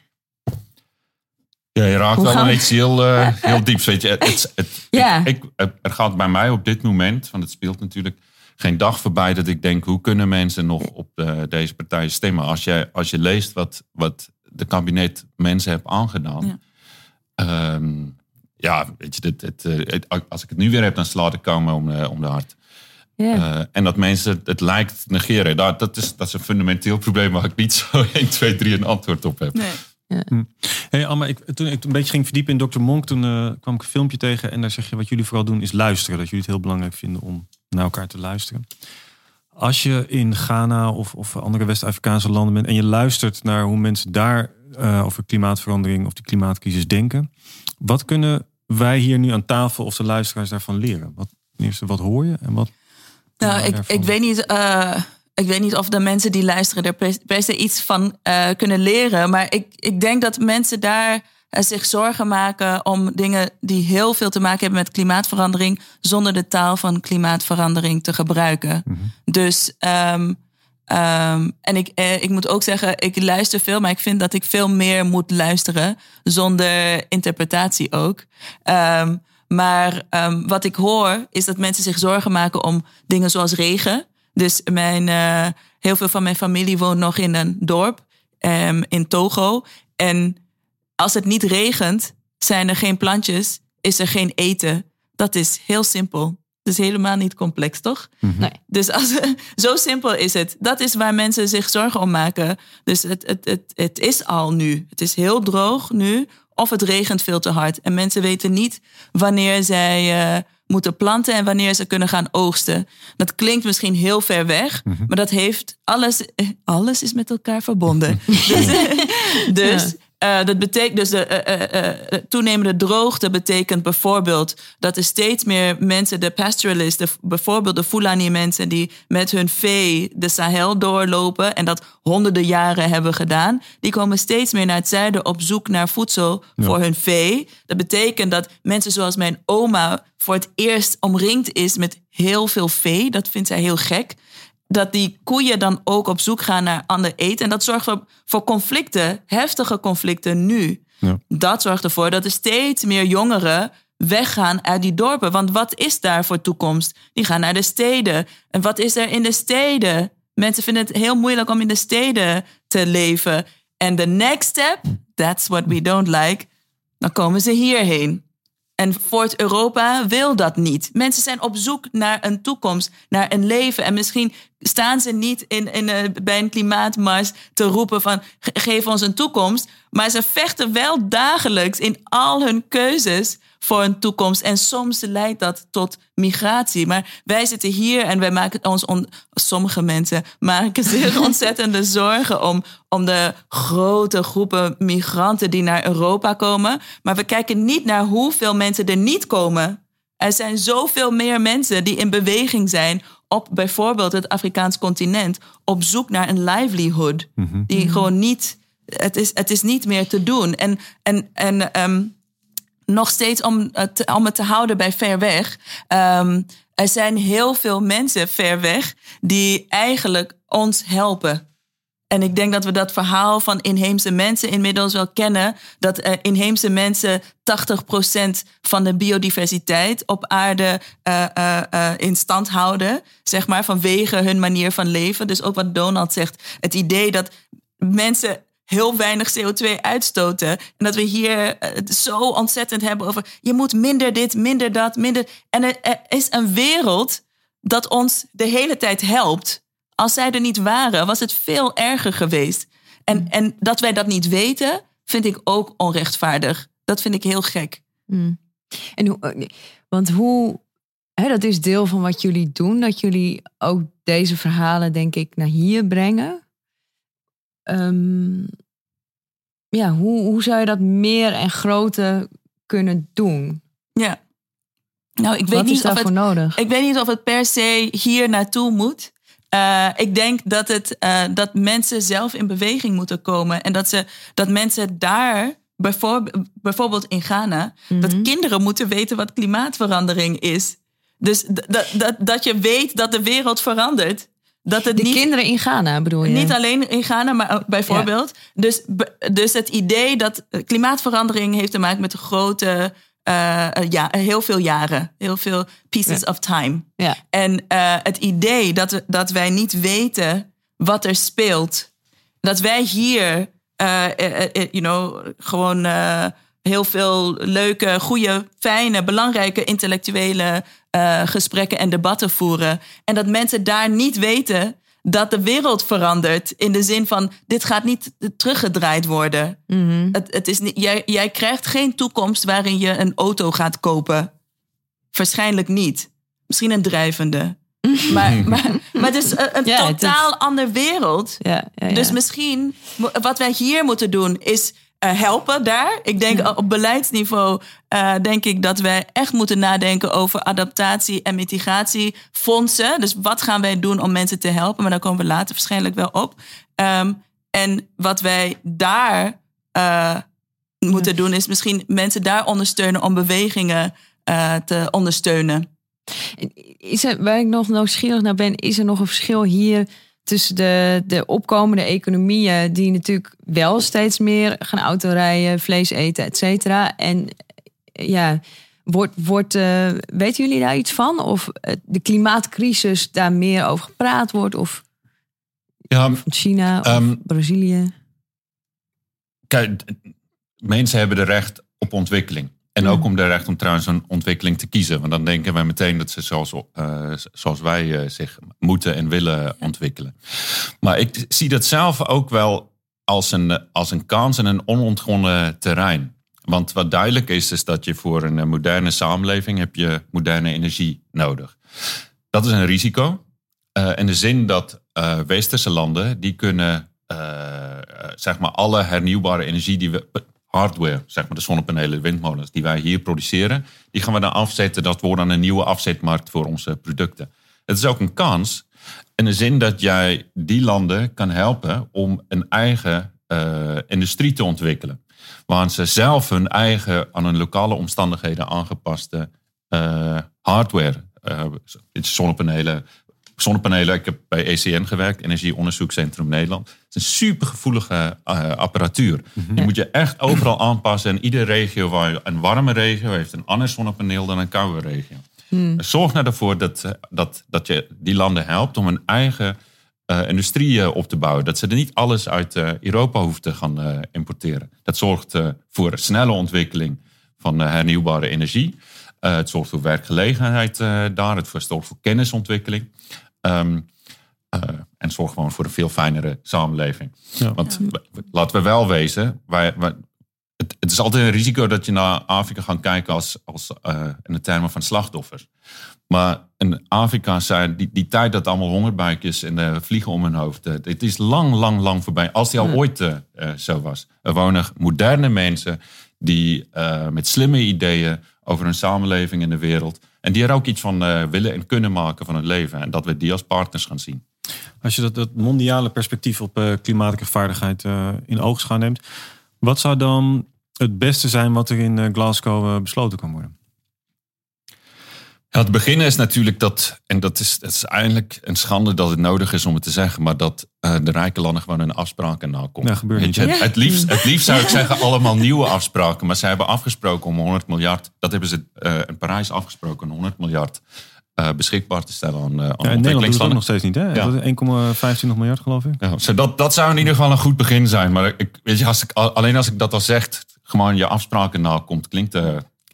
Ja, je raakt wel aan we- iets heel, eh, heel dieps. Weet je. Het, het, Ja. ik, ik- er gaat bij mij op dit moment, want het speelt natuurlijk geen dag voorbij dat ik denk, hoe kunnen mensen nog op eh, deze partijen stemmen? Als je, als je leest wat, wat de kabinet mensen heeft aangedaan. Ja. ehm, ja, weet je, het, eh, als ik het nu weer heb, dan slaat ik komen om, de- om de hart. En dat mensen het, het lijkt negeren. Dat, dat, is, dat is een fundamenteel probleem waar ik niet zo 1, 2, 3 een antwoord op heb. Nee. Hey Alma, ik, toen ik een beetje ging verdiepen in Dr. Monk, toen eh, kwam ik een filmpje tegen. En daar zeg je wat jullie vooral doen is luisteren. Dat jullie het heel belangrijk vinden om naar elkaar te luisteren. Als je in Ghana of, of andere West-Afrikaanse landen bent en je luistert naar hoe mensen daar eh, over klimaatverandering of de klimaatcrisis denken. Wat kunnen wij hier nu aan tafel of de luisteraars daarvan leren? Wat, ten eerste, wat hoor je en wat... Nou, ik, ik, weet niet, eh, ik weet niet of de mensen die luisteren er per, per se iets van eh, kunnen leren. Maar ik, ik denk dat mensen daar eh, zich zorgen maken om dingen die heel veel te maken hebben met klimaatverandering, zonder de taal van klimaatverandering te gebruiken. Dus, ehm, ehm, en ik, eh, ik moet ook zeggen, ik luister veel, maar ik vind dat ik veel meer moet luisteren, zonder interpretatie ook. Ehm, maar wat ik hoor is dat mensen zich zorgen maken om dingen zoals regen. Dus mijn, eh, heel veel van mijn familie woont nog in een dorp ehm, in Togo. En als het niet regent, zijn er geen plantjes, is er geen eten. Dat is heel simpel. Dat is helemaal niet complex, toch? Nee. Dus als, zo simpel is het. Dat is waar mensen zich zorgen om maken. Dus het, het, het, het is al nu. Het is heel droog nu. Of het regent veel te hard. En mensen weten niet wanneer zij eh, moeten planten en wanneer ze kunnen gaan oogsten. Dat klinkt misschien heel ver weg, maar dat heeft alles. eh, Alles is met elkaar verbonden. dus dus eh, dat betekent dus de eh, eh, toenemende droogte betekent bijvoorbeeld dat er steeds meer mensen, de pastoralisten, bijvoorbeeld de Fulani mensen die met hun vee de Sahel doorlopen en dat honderden jaren hebben gedaan, die komen steeds meer naar het zuiden op zoek naar voedsel voor hun vee. Dat betekent dat mensen zoals mijn oma voor het eerst omringd is met heel veel vee. Dat vindt zij heel gek dat die koeien dan ook op zoek gaan naar ander eten. En dat zorgt voor, conflicten, heftige conflicten nu. Ja. Dat zorgt ervoor dat er steeds meer jongeren weggaan uit die dorpen. Want wat is daar voor toekomst? Die gaan naar de steden. En wat is er in de steden? Mensen vinden het heel moeilijk om in de steden te leven. En the next step, that's what we don't like, dan komen ze hierheen. En Fort Europa wil dat niet. Mensen zijn op zoek naar een toekomst, naar een leven. En misschien staan ze niet in, eh, bij een klimaatmars te roepen van "Ge- geef ons een toekomst. Maar ze vechten wel dagelijks in al hun keuzes voor een toekomst. En soms leidt dat tot migratie. Maar wij zitten hier en wij maken ons, on- sommige mensen maken zich ontzettende zorgen om, om de grote groepen migranten die naar Europa komen. Maar we kijken niet naar hoeveel mensen er niet komen. Er zijn zoveel meer mensen die in beweging zijn op bijvoorbeeld het Afrikaans continent op zoek naar een livelihood. Die gewoon niet, het is, het is niet meer te doen. En, en, en ehm, nog steeds om het, om het te houden bij ver weg. ehm, er zijn heel veel mensen ver weg die eigenlijk ons helpen. En ik denk dat we dat verhaal van inheemse mensen inmiddels wel kennen. Dat eh, inheemse mensen 80% van de biodiversiteit op aarde eh, eh, eh, in stand houden. Zeg maar vanwege hun manier van leven. Dus ook wat Donald zegt. Het idee dat mensen heel weinig CO2 uitstoten. En dat we hier eh, zo ontzettend hebben over... je moet minder dit, minder dat, minder... En er, is een wereld dat ons de hele tijd helpt. Als zij er niet waren, was het veel erger geweest. En, en dat wij dat niet weten, vind ik ook onrechtvaardig. Dat vind ik heel gek. En hoe, eh, want hoe, dat is deel van wat jullie doen, dat jullie ook deze verhalen, denk ik, naar hier brengen. Ehm, ja, hoe, hoe zou je dat meer en groter kunnen doen? Ja. Nou, ik weet, wat is niet of daarvoor het, nodig? ik weet niet of het per se hier naartoe moet. Eh, ik denk dat, het, eh, dat mensen zelf in beweging moeten komen. En dat, ze, dat mensen daar, bijvoorbeeld, in Ghana, dat kinderen moeten weten wat klimaatverandering is. Dus dat, dat, dat je weet dat de wereld verandert. Dat het De niet, kinderen in Ghana bedoel je? niet alleen in Ghana, maar ook bijvoorbeeld. Dus, dus het idee dat eh, klimaatverandering heeft te maken met grote, eh, eh, ja, heel veel jaren, heel veel pieces of time. Ja. En het idee dat, dat wij niet weten wat er speelt, dat wij hier, you know, gewoon heel veel leuke, goede, fijne, belangrijke intellectuele uh, gesprekken en debatten voeren. En dat mensen daar niet weten dat de wereld verandert. In de zin van, dit gaat niet teruggedraaid worden. Mhm. Het, het is niet, jij, jij krijgt geen toekomst waarin je een auto gaat kopen. Waarschijnlijk niet. Misschien een drijvende. maar, maar, maar het is een, Ja, het is- totaal ander wereld. Ja. Dus misschien, wat wij hier moeten doen, is eh, helpen daar. Ik denk op beleidsniveau, eh, denk ik dat wij echt moeten nadenken over adaptatie en mitigatiefondsen. Dus wat gaan wij doen om mensen te helpen? Maar daar komen we later waarschijnlijk wel op. Ehm, en wat wij daar eh, moeten doen, is misschien mensen daar ondersteunen om bewegingen te ondersteunen. Is er, waar ik nog nieuwsgierig naar ben, is er nog een verschil hier tussen de, de opkomende economieën, die natuurlijk wel steeds meer gaan autorijden, vlees eten, et cetera. En ja, wordt, wordt, eh, weten jullie daar iets van? Of eh, de klimaatcrisis daar meer over gepraat wordt? Of Ja, China of Ehm, Brazilië? kijk, mensen hebben de recht op ontwikkeling. En ook om de recht om trouwens een ontwikkeling te kiezen. Want dan denken wij meteen dat ze zoals, eh, zoals wij eh, zich moeten en willen ontwikkelen. Maar ik zie dat zelf ook wel als een, als een kans en een onontgonnen terrein. Want wat duidelijk is, is dat je voor een eh, moderne samenleving heb je moderne energie nodig. Dat is een risico. In de zin dat westerse landen, die kunnen zeg maar alle hernieuwbare energie die we, hardware, zeg maar de zonnepanelen, windmolens, die wij hier produceren, die gaan we dan afzetten. Dat wordt dan een nieuwe afzetmarkt voor onze producten. Het is ook een kans in de zin dat jij die landen kan helpen om een eigen eh, industrie te ontwikkelen. Waar ze zelf hun eigen aan hun lokale omstandigheden aangepaste eh, hardware, eh, zonnepanelen, zonnepanelen. Ik heb bij ECN gewerkt, Energieonderzoekscentrum Nederland. Het is een supergevoelige eh, apparatuur. Die moet je echt overal aanpassen. En iedere regio, waar je, een warme regio heeft een ander zonnepaneel dan een koude regio. Zorg nou ervoor dat, eh, dat, dat je die landen helpt om een eigen eh, industrie eh, op te bouwen. Dat ze er niet alles uit Europa hoeven te gaan importeren. Dat zorgt voor snelle ontwikkeling van hernieuwbare energie. Het zorgt voor werkgelegenheid daar. Het zorgt voor kennisontwikkeling. Ehm, eh, en zorgt gewoon voor een veel fijnere samenleving. Ja. Want laten we wel wezen, wij, wij- het, het is altijd een risico dat je naar Afrika gaat kijken als, als eh, in de termen van slachtoffers. Maar in Afrika zijn die, die tijd dat allemaal hongerbuikjes en eh, vliegen om hun hoofd. Het is lang, lang, lang voorbij. Als die al ooit zo was. Er wonen moderne mensen die eh, met slimme ideeën over hun samenleving in de wereld. En die er ook iets van eh, willen en kunnen maken van het leven. En dat we die als partners gaan zien. Als je dat, dat mondiale perspectief op eh, klimaatrechtvaardigheid eh, in oogschouw neemt, wat zou dan het beste zijn wat er in Glasgow besloten kan worden? Ja, het beginnen is natuurlijk dat, en dat is, dat is eigenlijk een schande dat het nodig is om het te zeggen, maar dat eh, de rijke landen gewoon hun afspraken nakomen. Ja, gebeurt Weet niet, je, hè? het, het, liefst, het liefst zou ik zeggen allemaal nieuwe afspraken, maar zij hebben afgesproken om 100 miljard, dat hebben ze eh, in Parijs afgesproken, 100 miljard eh, beschikbaar te stellen aan, eh aan Ja, Nederland het ontwikkelingslanden. nog steeds niet, hè? Ja. Dat is 1,25 miljard, geloof ik. Ja, dat, dat zou in ieder geval een goed begin zijn. Maar ik, weet je, als ik, alleen als ik dat al zeg, gewoon je afspraken nakomt, klinkt eh,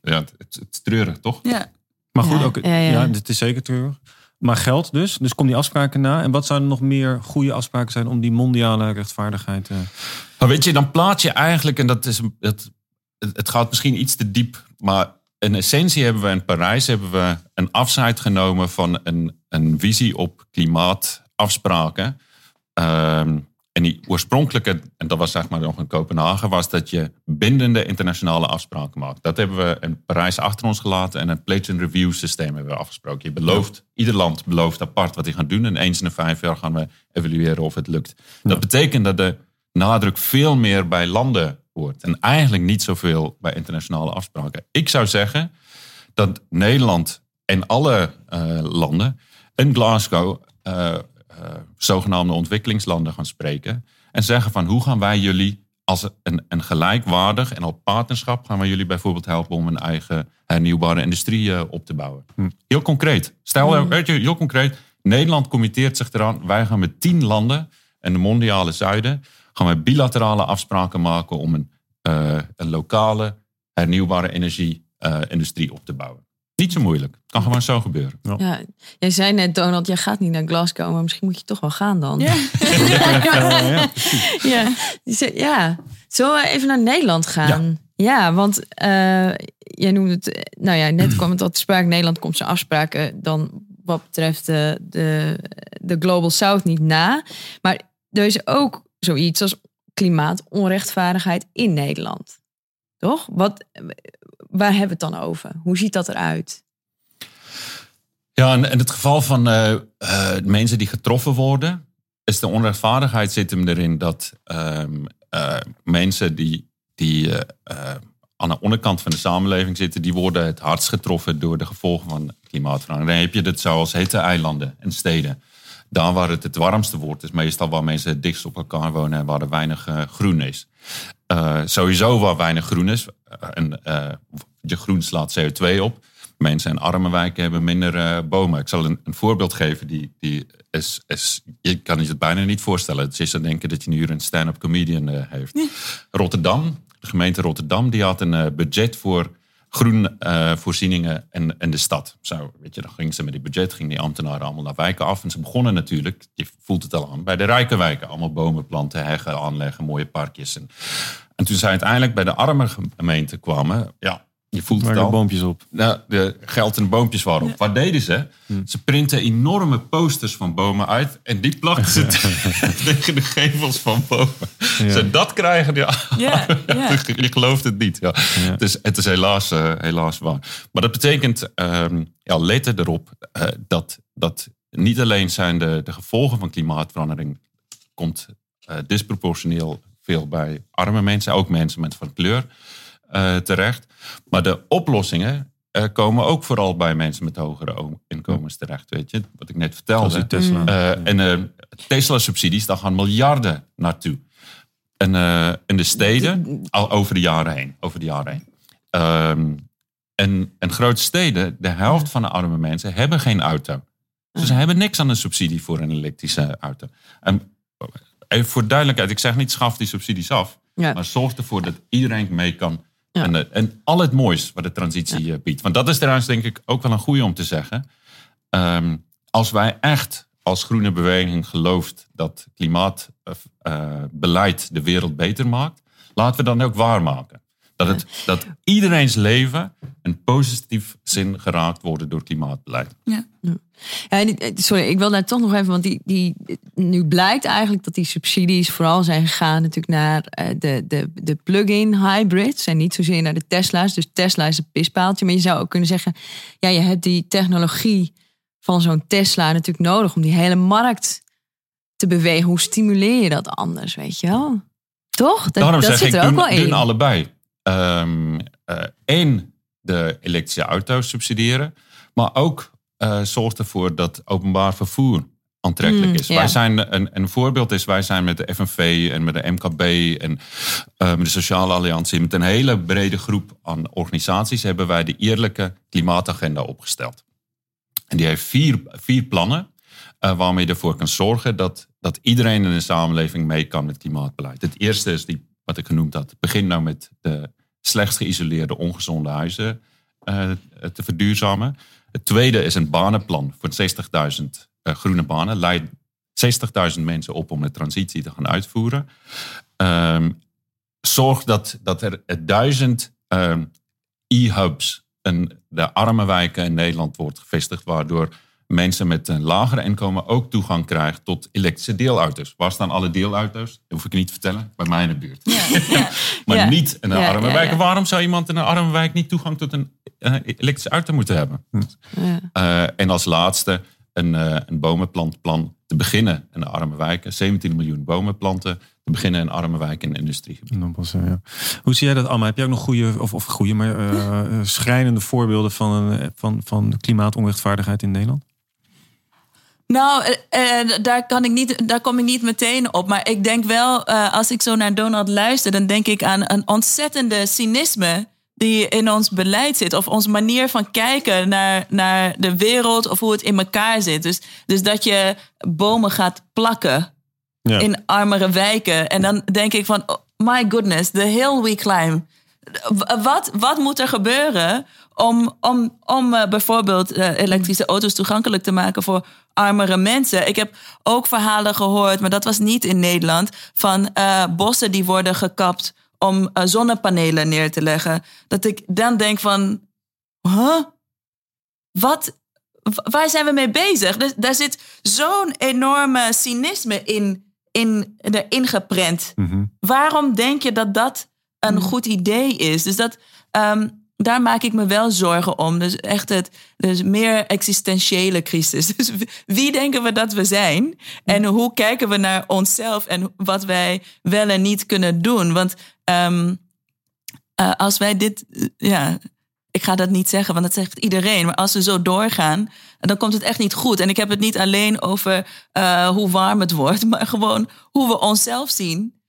ja, het, het treurig, toch? Ja. Maar goed, Ja, ook, ja, ja, ja. dit is zeker treurig. Maar geld dus, dus kom die afspraken na. En wat zouden nog meer goede afspraken zijn om die mondiale rechtvaardigheid... eh, Maar weet je, dan plaats je eigenlijk, en dat is, het, het gaat misschien iets te diep, maar in essentie hebben we in Parijs hebben we een afscheid genomen van een, een visie op klimaatafspraken. Ehm, en die oorspronkelijke, en dat was zeg maar nog in Kopenhagen, was dat je bindende internationale afspraken maakt. Dat hebben we in Parijs achter ons gelaten en een pledge and review systeem hebben we afgesproken. Je belooft, ieder land belooft apart wat hij gaat doen en eens in de vijf jaar gaan we evalueren of het lukt. Dat betekent dat de nadruk veel meer bij landen wordt en eigenlijk niet zoveel bij internationale afspraken. Ik zou zeggen dat Nederland en alle eh, landen in Glasgow eh, zogenaamde ontwikkelingslanden gaan spreken en zeggen van hoe gaan wij jullie als een, een gelijkwaardig en al partnerschap gaan wij jullie bijvoorbeeld helpen om een eigen hernieuwbare industrie eh, op te bouwen. Heel concreet. Stel, weet je, heel concreet. Nederland committeert zich eraan. Wij gaan met tien landen in de mondiale zuiden gaan wij bilaterale afspraken maken om een, eh, een lokale hernieuwbare energie-industrie op te bouwen. Niet zo moeilijk. Kan gewoon zo gebeuren. Ja, jij zei net, Donald, jij gaat niet naar Glasgow, maar misschien moet je toch wel gaan dan. Ja. ja, ja. ja. Zullen we even naar Nederland gaan? Ja, want uh, jij noemde het, nou ja, net kwam het al te sprake. Nederland komt zijn afspraken dan wat betreft de, de, de Global South niet na. Maar er is ook zoiets als klimaatonrechtvaardigheid in Nederland. Toch? Wat, waar hebben we het dan over? Hoe ziet dat eruit? Ja, en in het geval van uh, uh, mensen die getroffen worden, is de onrechtvaardigheid zit hem erin dat um, uh, mensen die, die aan de onderkant van de samenleving zitten, die worden het hardst getroffen door de gevolgen van klimaatverandering. Dan heb je het zoals hete eilanden en steden. Daar waar het het warmste wordt, is meestal waar mensen het dichtst op elkaar wonen en waar er weinig groen is. Sowieso waar weinig groen is, en je groen slaat CO2 op. Mensen in arme wijken hebben minder uh, bomen. Ik zal een, een, voorbeeld geven. Die, die is, is, je kan je het bijna niet voorstellen. Het is te denken dat je nu een stand-up comedian uh, heeft. Rotterdam, de gemeente Rotterdam, die had een uh, budget voor groenvoorzieningen in, in de stad. Zo, weet je, dan gingen ze met die budget, gingen die ambtenaren allemaal naar wijken af. En ze begonnen natuurlijk, je voelt het al aan, bij de rijke wijken. Allemaal bomen planten, heggen aanleggen, mooie parkjes. En, en toen zij uiteindelijk bij de arme gemeente kwamen, ja, je voelt Waar het al. boompjes op. Nou, de geld en boompjes waren op. Wat deden ze? Hm. Ze printen enorme posters van bomen uit. En die plakken ze tegen de gevels van bomen. Ze dat krijgen. Ja, Ja, ja. je gelooft het niet. Ja. Het, is, het is helaas, eh, helaas waar. Maar dat betekent, ehm ja, let erop eh, dat, dat niet alleen zijn de, de gevolgen van klimaatverandering... komt eh, disproportioneel veel bij arme mensen. Ook mensen met van kleur eh, terecht. Maar de oplossingen eh, komen ook vooral bij mensen met hogere inkomens terecht. Weet je, wat ik net vertelde. die Tesla. Eh, en eh, Tesla-subsidies, daar gaan miljarden naartoe. En eh, in de steden, al over de jaren heen. Over de jaren heen. Ehm, en, en grote steden, de helft van de arme mensen hebben geen auto. Dus ze hebben niks aan een subsidie voor een elektrische auto. En even voor duidelijkheid, ik zeg niet schaf die subsidies af. Ja. Maar zorg ervoor dat iedereen mee kan. Ja. En, eh, en al het moois wat de transitie eh, biedt. Want dat is trouwens denk ik ook wel een goede om te zeggen. Ehm, als wij echt als groene beweging gelooft dat klimaatbeleid de wereld beter maakt. Laten we dan ook waarmaken. Dat, het, dat iedereen's leven in positief zin geraakt wordt door klimaatbeleid. Ja, en die- sorry, ik wil daar toch nog even, want die, die, nu blijkt eigenlijk dat die subsidies vooral zijn gegaan natuurlijk naar eh, de, de, de plug-in hybrids en niet zozeer naar de Tesla's. Dus Tesla is een pispaaltje, maar je zou ook kunnen zeggen, ja, je hebt die technologie van zo'n Tesla natuurlijk nodig om die hele markt te bewegen. Hoe stimuleer je dat anders, weet je wel? Toch? Dat, Daarom dat zeg zit ik, er ook doen, wel in. doen allebei. Ehm Eén, de elektrische auto's subsidiëren. Maar ook eh zorg ervoor dat openbaar vervoer aantrekkelijk Mm, is. Wij zijn, een, een voorbeeld is, wij zijn met de FNV en met de MKB en eh, met de Sociale Alliantie, met een hele brede groep aan organisaties, hebben wij de eerlijke klimaatagenda opgesteld. En die heeft vier, vier plannen eh, waarmee je ervoor kan zorgen dat, dat iedereen in de samenleving mee kan met klimaatbeleid. Het eerste is die, wat ik genoemd had. Begin nou met de slechts geïsoleerde ongezonde huizen te verduurzamen. Het tweede is een banenplan voor 60.000 eh, groene banen. Leid 60.000 mensen op om de transitie te gaan uitvoeren. Ehm, zorg dat, dat er duizend ehm, e-hubs in de arme wijken in Nederland wordt gevestigd, waardoor mensen met een lager inkomen ook toegang krijgen tot elektrische deelauto's. Waar staan alle deelauto's? Dat hoef ik niet te vertellen. Bij mij in de buurt. maar Ja. niet in een Ja, arme ja, wijk. ja. Waarom zou iemand in een arme wijk niet toegang tot een eh, elektrische auto moeten hebben? Ja. Eh, en als laatste een, eh, een bomenplantplan te beginnen in de arme wijken. 17 miljoen bomen planten. Te beginnen in arme wijken en industriegebieden. Ja. Hoe zie jij dat, Amma? Heb jij ook nog goede, of, of goede, maar schrijnende voorbeelden van, een, van, van klimaatonrechtvaardigheid in Nederland? Nou, eh, daar, kan ik niet, daar kom ik niet meteen op. Maar ik denk wel, eh, als ik zo naar Donald luister, dan denk ik aan een ontzettende cynisme die in ons beleid zit. Of onze manier van kijken naar, naar de wereld of hoe het in elkaar zit. Dus, dus dat je bomen gaat plakken Ja. in armere wijken. En dan denk ik van, oh, my goodness, the hill we climb. Wat, wat moet er gebeuren om, om, om eh, bijvoorbeeld eh, elektrische auto's toegankelijk te maken voor armere mensen? Ik heb ook verhalen gehoord, maar dat was niet in Nederland, van eh, bossen die worden gekapt om zonnepanelen neer te leggen. Dat ik dan denk van, huh? Wat, waar zijn we mee bezig? Dus, daar zit zo'n enorme cynisme in, in, erin geprent. Mhm. Waarom denk je dat dat een goed idee is? Dus dat, ehm, daar maak ik me wel zorgen om. Dus echt het dus meer existentiële crisis. Dus wie denken we dat we zijn? En hoe kijken we naar onszelf en wat wij wel en niet kunnen doen? Want ehm, eh, als wij dit, eh, ja, ik ga dat niet zeggen, want dat zegt iedereen. Maar als we zo doorgaan, dan komt het echt niet goed. En ik heb het niet alleen over eh, hoe warm het wordt, maar gewoon hoe we onszelf zien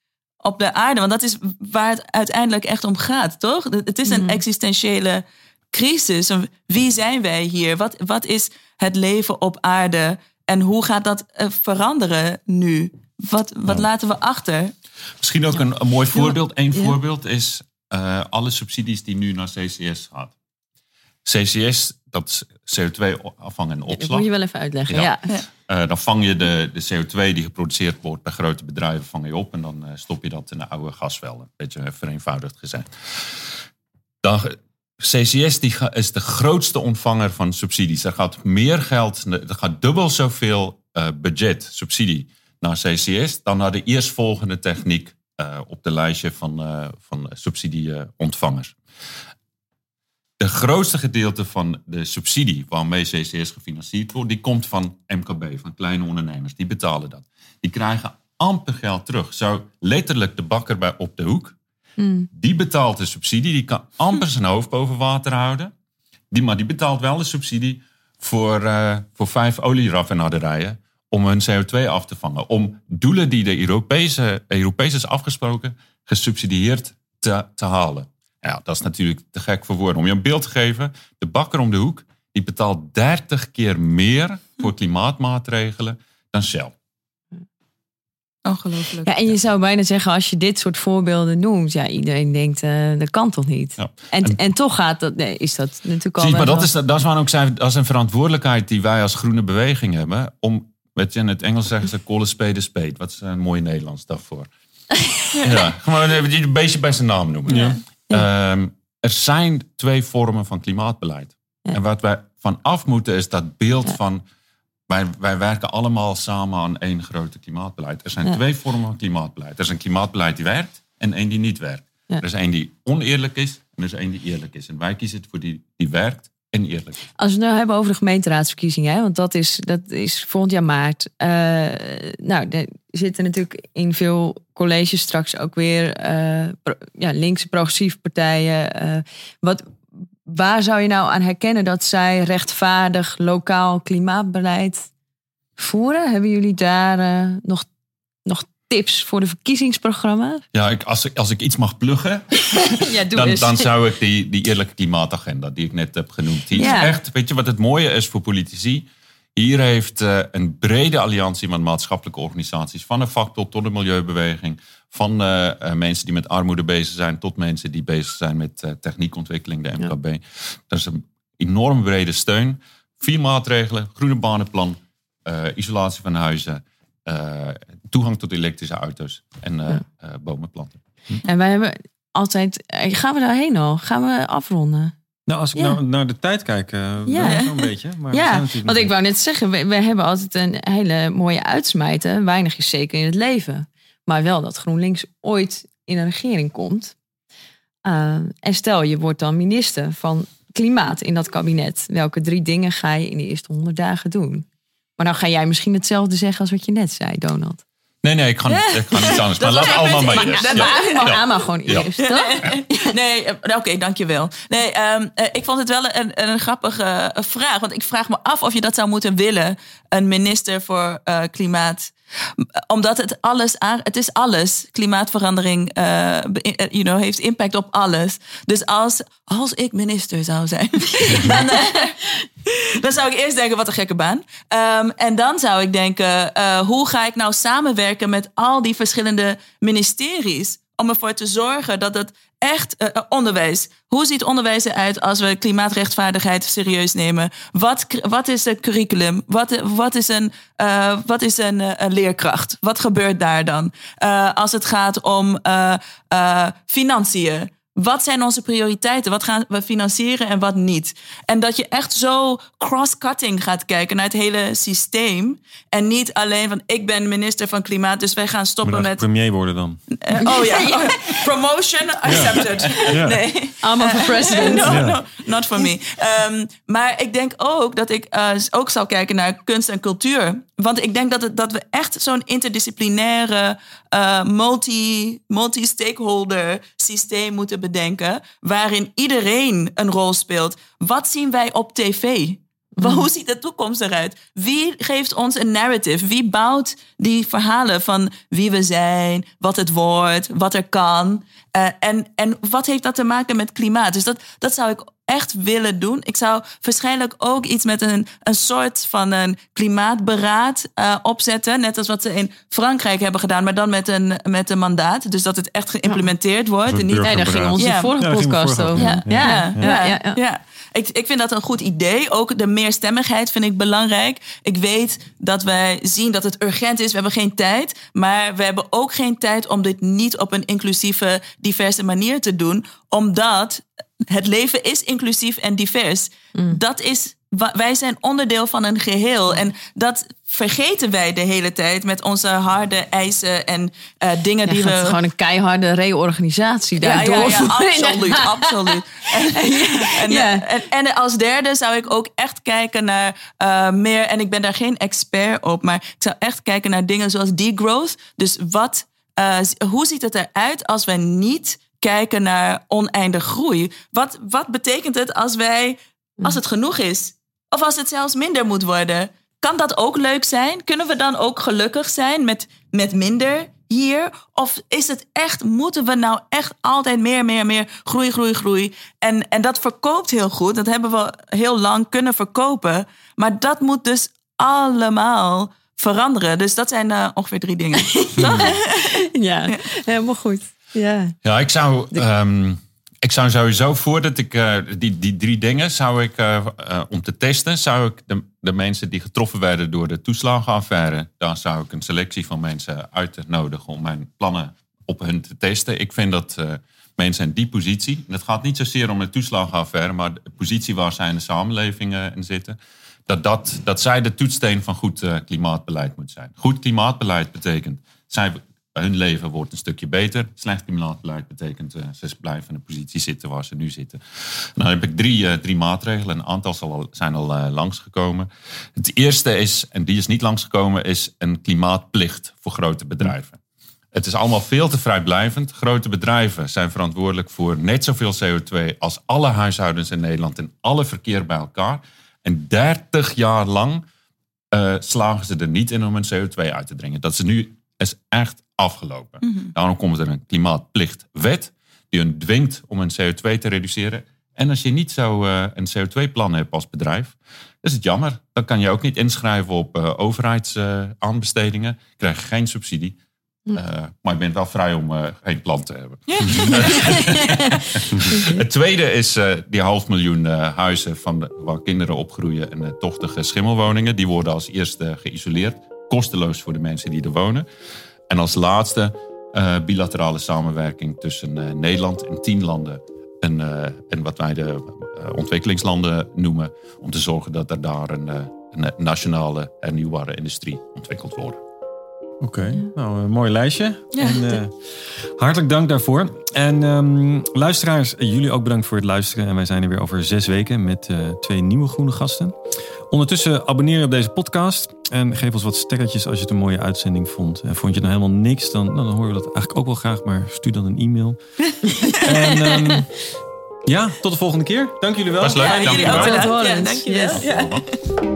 op de aarde. Want dat is waar het uiteindelijk echt om gaat, toch? Het is een existentiële crisis. Wie zijn wij hier? Wat, wat is het leven op aarde? En hoe gaat dat eh, veranderen nu? Wat, wat laten we achter? Misschien ook een, een mooi voorbeeld. Eén Ja. voorbeeld is eh, alle subsidies die nu naar CCS gaan. CCS, dat is CO2-afvang en Dat opslag. moet je wel even uitleggen. Ja. Eh, dan vang je de, de CO2 die geproduceerd wordt bij grote bedrijven vang je op. En dan eh, stop je dat in de oude gasvelden. Een beetje vereenvoudigd gezegd. Dan, CCS die is de grootste ontvanger van subsidies. Er gaat meer geld, er gaat dubbel zoveel eh, budget, subsidie naar CCS... dan naar de eerstvolgende techniek op de lijstje van, van subsidieontvangers. De grootste gedeelte van de subsidie waarmee CCS gefinancierd wordt, die komt van MKB, van kleine ondernemers. Die betalen dat. Die krijgen amper geld terug. Zo letterlijk de bakker bij op de hoek. Die betaalt de subsidie, die kan amper zijn hoofd boven water houden. Die, maar die betaalt wel de subsidie voor, eh, voor vijf olieraffinaderijen om hun CO2 af te vangen. Om doelen die de Europese, Europees is afgesproken, gesubsidieerd te, te halen. Ja, dat is natuurlijk te gek voor woorden. Om je een beeld te geven, de bakker om de hoek, die betaalt 30 keer meer voor klimaatmaatregelen dan Shell. Ongelooflijk. Ja, en je zou bijna zeggen, als je dit soort voorbeelden noemt, ja, iedereen denkt, eh, dat kan toch niet? Ja. En, en, toch gaat dat, nee, is dat natuurlijk al. Zie, maar dat wel- is, dat is waarom ik zei, dat is een verantwoordelijkheid die wij als groene beweging hebben. Om, weet je, in het Engels zeggen ze call a spade a spade. Wat is een mooi Nederlands daarvoor? ja, gewoon even die een beetje bij zijn naam noemen. Ehm, er zijn twee vormen van klimaatbeleid. Ja. En wat wij van af moeten is dat beeld van... Wij, wij werken allemaal samen aan één grote klimaatbeleid. Er zijn twee vormen van klimaatbeleid. Er is een klimaatbeleid die werkt en één die niet werkt. Er is één die oneerlijk is en er is één die eerlijk is. En wij kiezen voor die die werkt eerlijk. Als we het nou hebben over de gemeenteraadsverkiezingen, hè, want dat is, dat is volgend jaar maart. Eh, nou, er zitten natuurlijk in veel colleges straks ook weer pro- ja, linkse progressieve partijen. eh, wat, waar zou je nou aan herkennen dat zij rechtvaardig lokaal klimaatbeleid voeren? Hebben jullie daar nog, nog tips voor de verkiezingsprogramma's? Ja, ik, als, ik, als ik iets mag pluggen, ja, doe dan, dan zou ik die, die eerlijke klimaatagenda die ik net heb genoemd. Die Ja. is echt, weet je wat het mooie is voor politici? Hier heeft eh, een brede alliantie met maatschappelijke organisaties, van de vakbond tot de milieubeweging, van eh, eh, mensen die met armoede bezig zijn tot mensen die bezig zijn met techniekontwikkeling, de MKB. Dat is een enorm brede steun. Vier maatregelen, groene banenplan, isolatie van huizen, toegang tot elektrische auto's en eh, eh, bomen planten. En wij hebben altijd. eh, Gaan we daarheen al? Gaan we afronden? Nou, als ik Ja. nou naar de tijd kijk, eh Ja. wel zo'n beetje. Maar we zijn Ja, want ik wou net zeggen, we, we hebben altijd een hele mooie uitsmijten. Weinig is zeker in het leven. Maar wel dat GroenLinks ooit in een regering komt. Uh, en stel, je wordt dan minister van Klimaat in dat kabinet. Welke drie dingen ga je in de eerste honderd dagen doen? Maar dan ga jij misschien hetzelfde zeggen als wat je net zei, Donald. Nee, nee, ik ga, niet, ik ga niet anders. Maar laat allemaal maar eerst. dat Ja. Maar Ja. Ama gewoon Ja. eerst, toch? Nee, eh, oké, dankjewel. Nee, ehm, eh, ik vond het wel een, een grappige eh, vraag. Want ik vraag me af of je dat zou moeten willen. Een minister voor eh, klimaat. Omdat het alles aan, het is alles. Klimaatverandering eh, eh, you know, heeft impact op alles. Dus als, als ik minister zou zijn, dan, eh, dan zou ik eerst denken, wat een gekke baan. Ehm, en dan zou ik denken, hoe ga ik nou samenwerken met al die verschillende ministeries? Om ervoor te zorgen dat het echt uh, onderwijs. Hoe ziet onderwijs eruit als we klimaatrechtvaardigheid serieus nemen? Wat, wat is een curriculum? Wat, wat is, een, uh, wat is een, een, leerkracht? Wat gebeurt daar dan? als het gaat om financiën. Wat zijn onze prioriteiten? Wat gaan we financieren en wat niet? En dat je echt zo cross-cutting gaat kijken naar het hele systeem. En niet alleen van ik ben minister van Klimaat, dus wij gaan stoppen met. premier worden dan. Uh, oh ja, oh, promotion accepted. Ja. Nee. I'm for president. no, no, not for me. Um, maar ik denk ook dat ik uh, ook zal kijken naar kunst en cultuur. Want ik denk dat, het, dat we echt zo'n interdisciplinaire, uh, multi, multi-stakeholder systeem moeten bedenken. Waarin iedereen een rol speelt. Wat zien wij op tv? Hmm. Hoe ziet de toekomst eruit? Wie geeft ons een narrative? Wie bouwt die verhalen van wie we zijn, wat het wordt, wat er kan? Uh, en, en wat heeft dat te maken met klimaat? Dus dat, dat zou ik echt willen doen. Ik zou waarschijnlijk ook iets met een, een soort van een klimaatberaad uh, opzetten. Net als wat ze in Frankrijk hebben gedaan, maar dan met een, met een mandaat. Dus dat het echt geïmplementeerd wordt. En niet, nee, daar ging onze ja. vorige podcast over. Ja, ja, ja. ja, Ik, ik vind dat een goed idee. Ook de meerstemmigheid vind ik belangrijk. Ik weet dat wij zien dat het urgent is. We hebben geen tijd. Maar we hebben ook geen tijd om dit niet op een inclusieve, diverse manier te doen. Omdat het leven is inclusief en divers. Mm. Dat is, wij zijn onderdeel van een geheel. En dat vergeten wij de hele tijd met onze harde eisen en uh, dingen die we. Gewoon een keiharde reorganisatie daardoor. Ja, ja, ja absoluut, absoluut. En, en, en, en, als derde zou ik ook echt kijken naar uh, meer, en ik ben daar geen expert op, maar ik zou echt kijken naar dingen zoals degrowth. Dus wat, uh, hoe ziet het eruit als we niet kijken naar oneindig groei. Wat, wat betekent het als wij, als het genoeg is? Of als het zelfs minder moet worden? Kan dat ook leuk zijn? Kunnen we dan ook gelukkig zijn met, met minder hier? Of is het echt, moeten we nou echt altijd meer, meer, meer groei, groei, groei? En, en dat verkoopt heel goed. Dat hebben we heel lang kunnen verkopen. Maar dat moet dus allemaal veranderen. Dus dat zijn uh, ongeveer drie dingen. ja, helemaal goed. Ja, ja ik, zou, ehm, ik zou sowieso voordat ik uh, die, die drie dingen zou ik uh, uh, om te testen, zou ik de, de mensen die getroffen werden door de toeslagenaffaire, daar zou ik een selectie van mensen uitnodigen om mijn plannen op hun te testen. Ik vind dat mensen in die positie, en het gaat niet zozeer om de toeslagenaffaire, maar de positie waar zij in de samenleving in zitten, dat, dat, dat zij de toetssteen van goed klimaatbeleid moet zijn. Goed klimaatbeleid betekent, zij hun leven wordt een stukje beter. Slecht klimaatbeleid betekent uh, ze blijven in de positie zitten waar ze nu zitten. dan heb ik drie, uh, drie maatregelen. Een aantal al, zijn al uh, langsgekomen. Het eerste is, en die is niet langsgekomen, is een klimaatplicht voor grote bedrijven. Het is allemaal veel te vrijblijvend. Grote bedrijven zijn verantwoordelijk voor net zoveel CO2 als alle huishoudens in Nederland en alle verkeer bij elkaar. En 30 jaar lang slagen ze er niet in om hun CO2 uit te dringen. Dat is nu is echt afgelopen. Mhm. Daarom komt er een klimaatplichtwet die hun dwingt om hun CO2 te reduceren. En als je niet zo uh, een CO2-plan hebt als bedrijf, is het jammer. Dan kan je ook niet inschrijven op uh, overheidsaanbestedingen. Uh, krijg je geen subsidie. Hm. Eh, maar je bent wel vrij om geen plan te hebben. het tweede is die half miljoen huizen van de, waar kinderen opgroeien en tochtige schimmelwoningen. Die worden als eerste geïsoleerd. Kosteloos voor de mensen die er wonen. En als laatste uh, bilaterale samenwerking tussen uh, Nederland en tien landen. En, uh, en wat wij de ontwikkelingslanden noemen. Om te zorgen dat er daar een, een nationale hernieuwbare industrie ontwikkeld wordt. Oké, nou een mooi lijstje. en, hartelijk dank daarvoor. En um, luisteraars, jullie ook bedankt voor het luisteren. En wij zijn er weer over zes weken met twee nieuwe groene gasten. Ondertussen abonneer je op deze podcast. En geef ons wat sterretjes als je het een mooie uitzending vond. En vond je nou helemaal niks, dan, nou, dan horen we dat eigenlijk ook wel graag. Maar stuur dan een e-mail. en um, ja, tot de volgende keer. Dank jullie wel. Was leuk. Ja, dank jullie ook. Ja, dank je wel.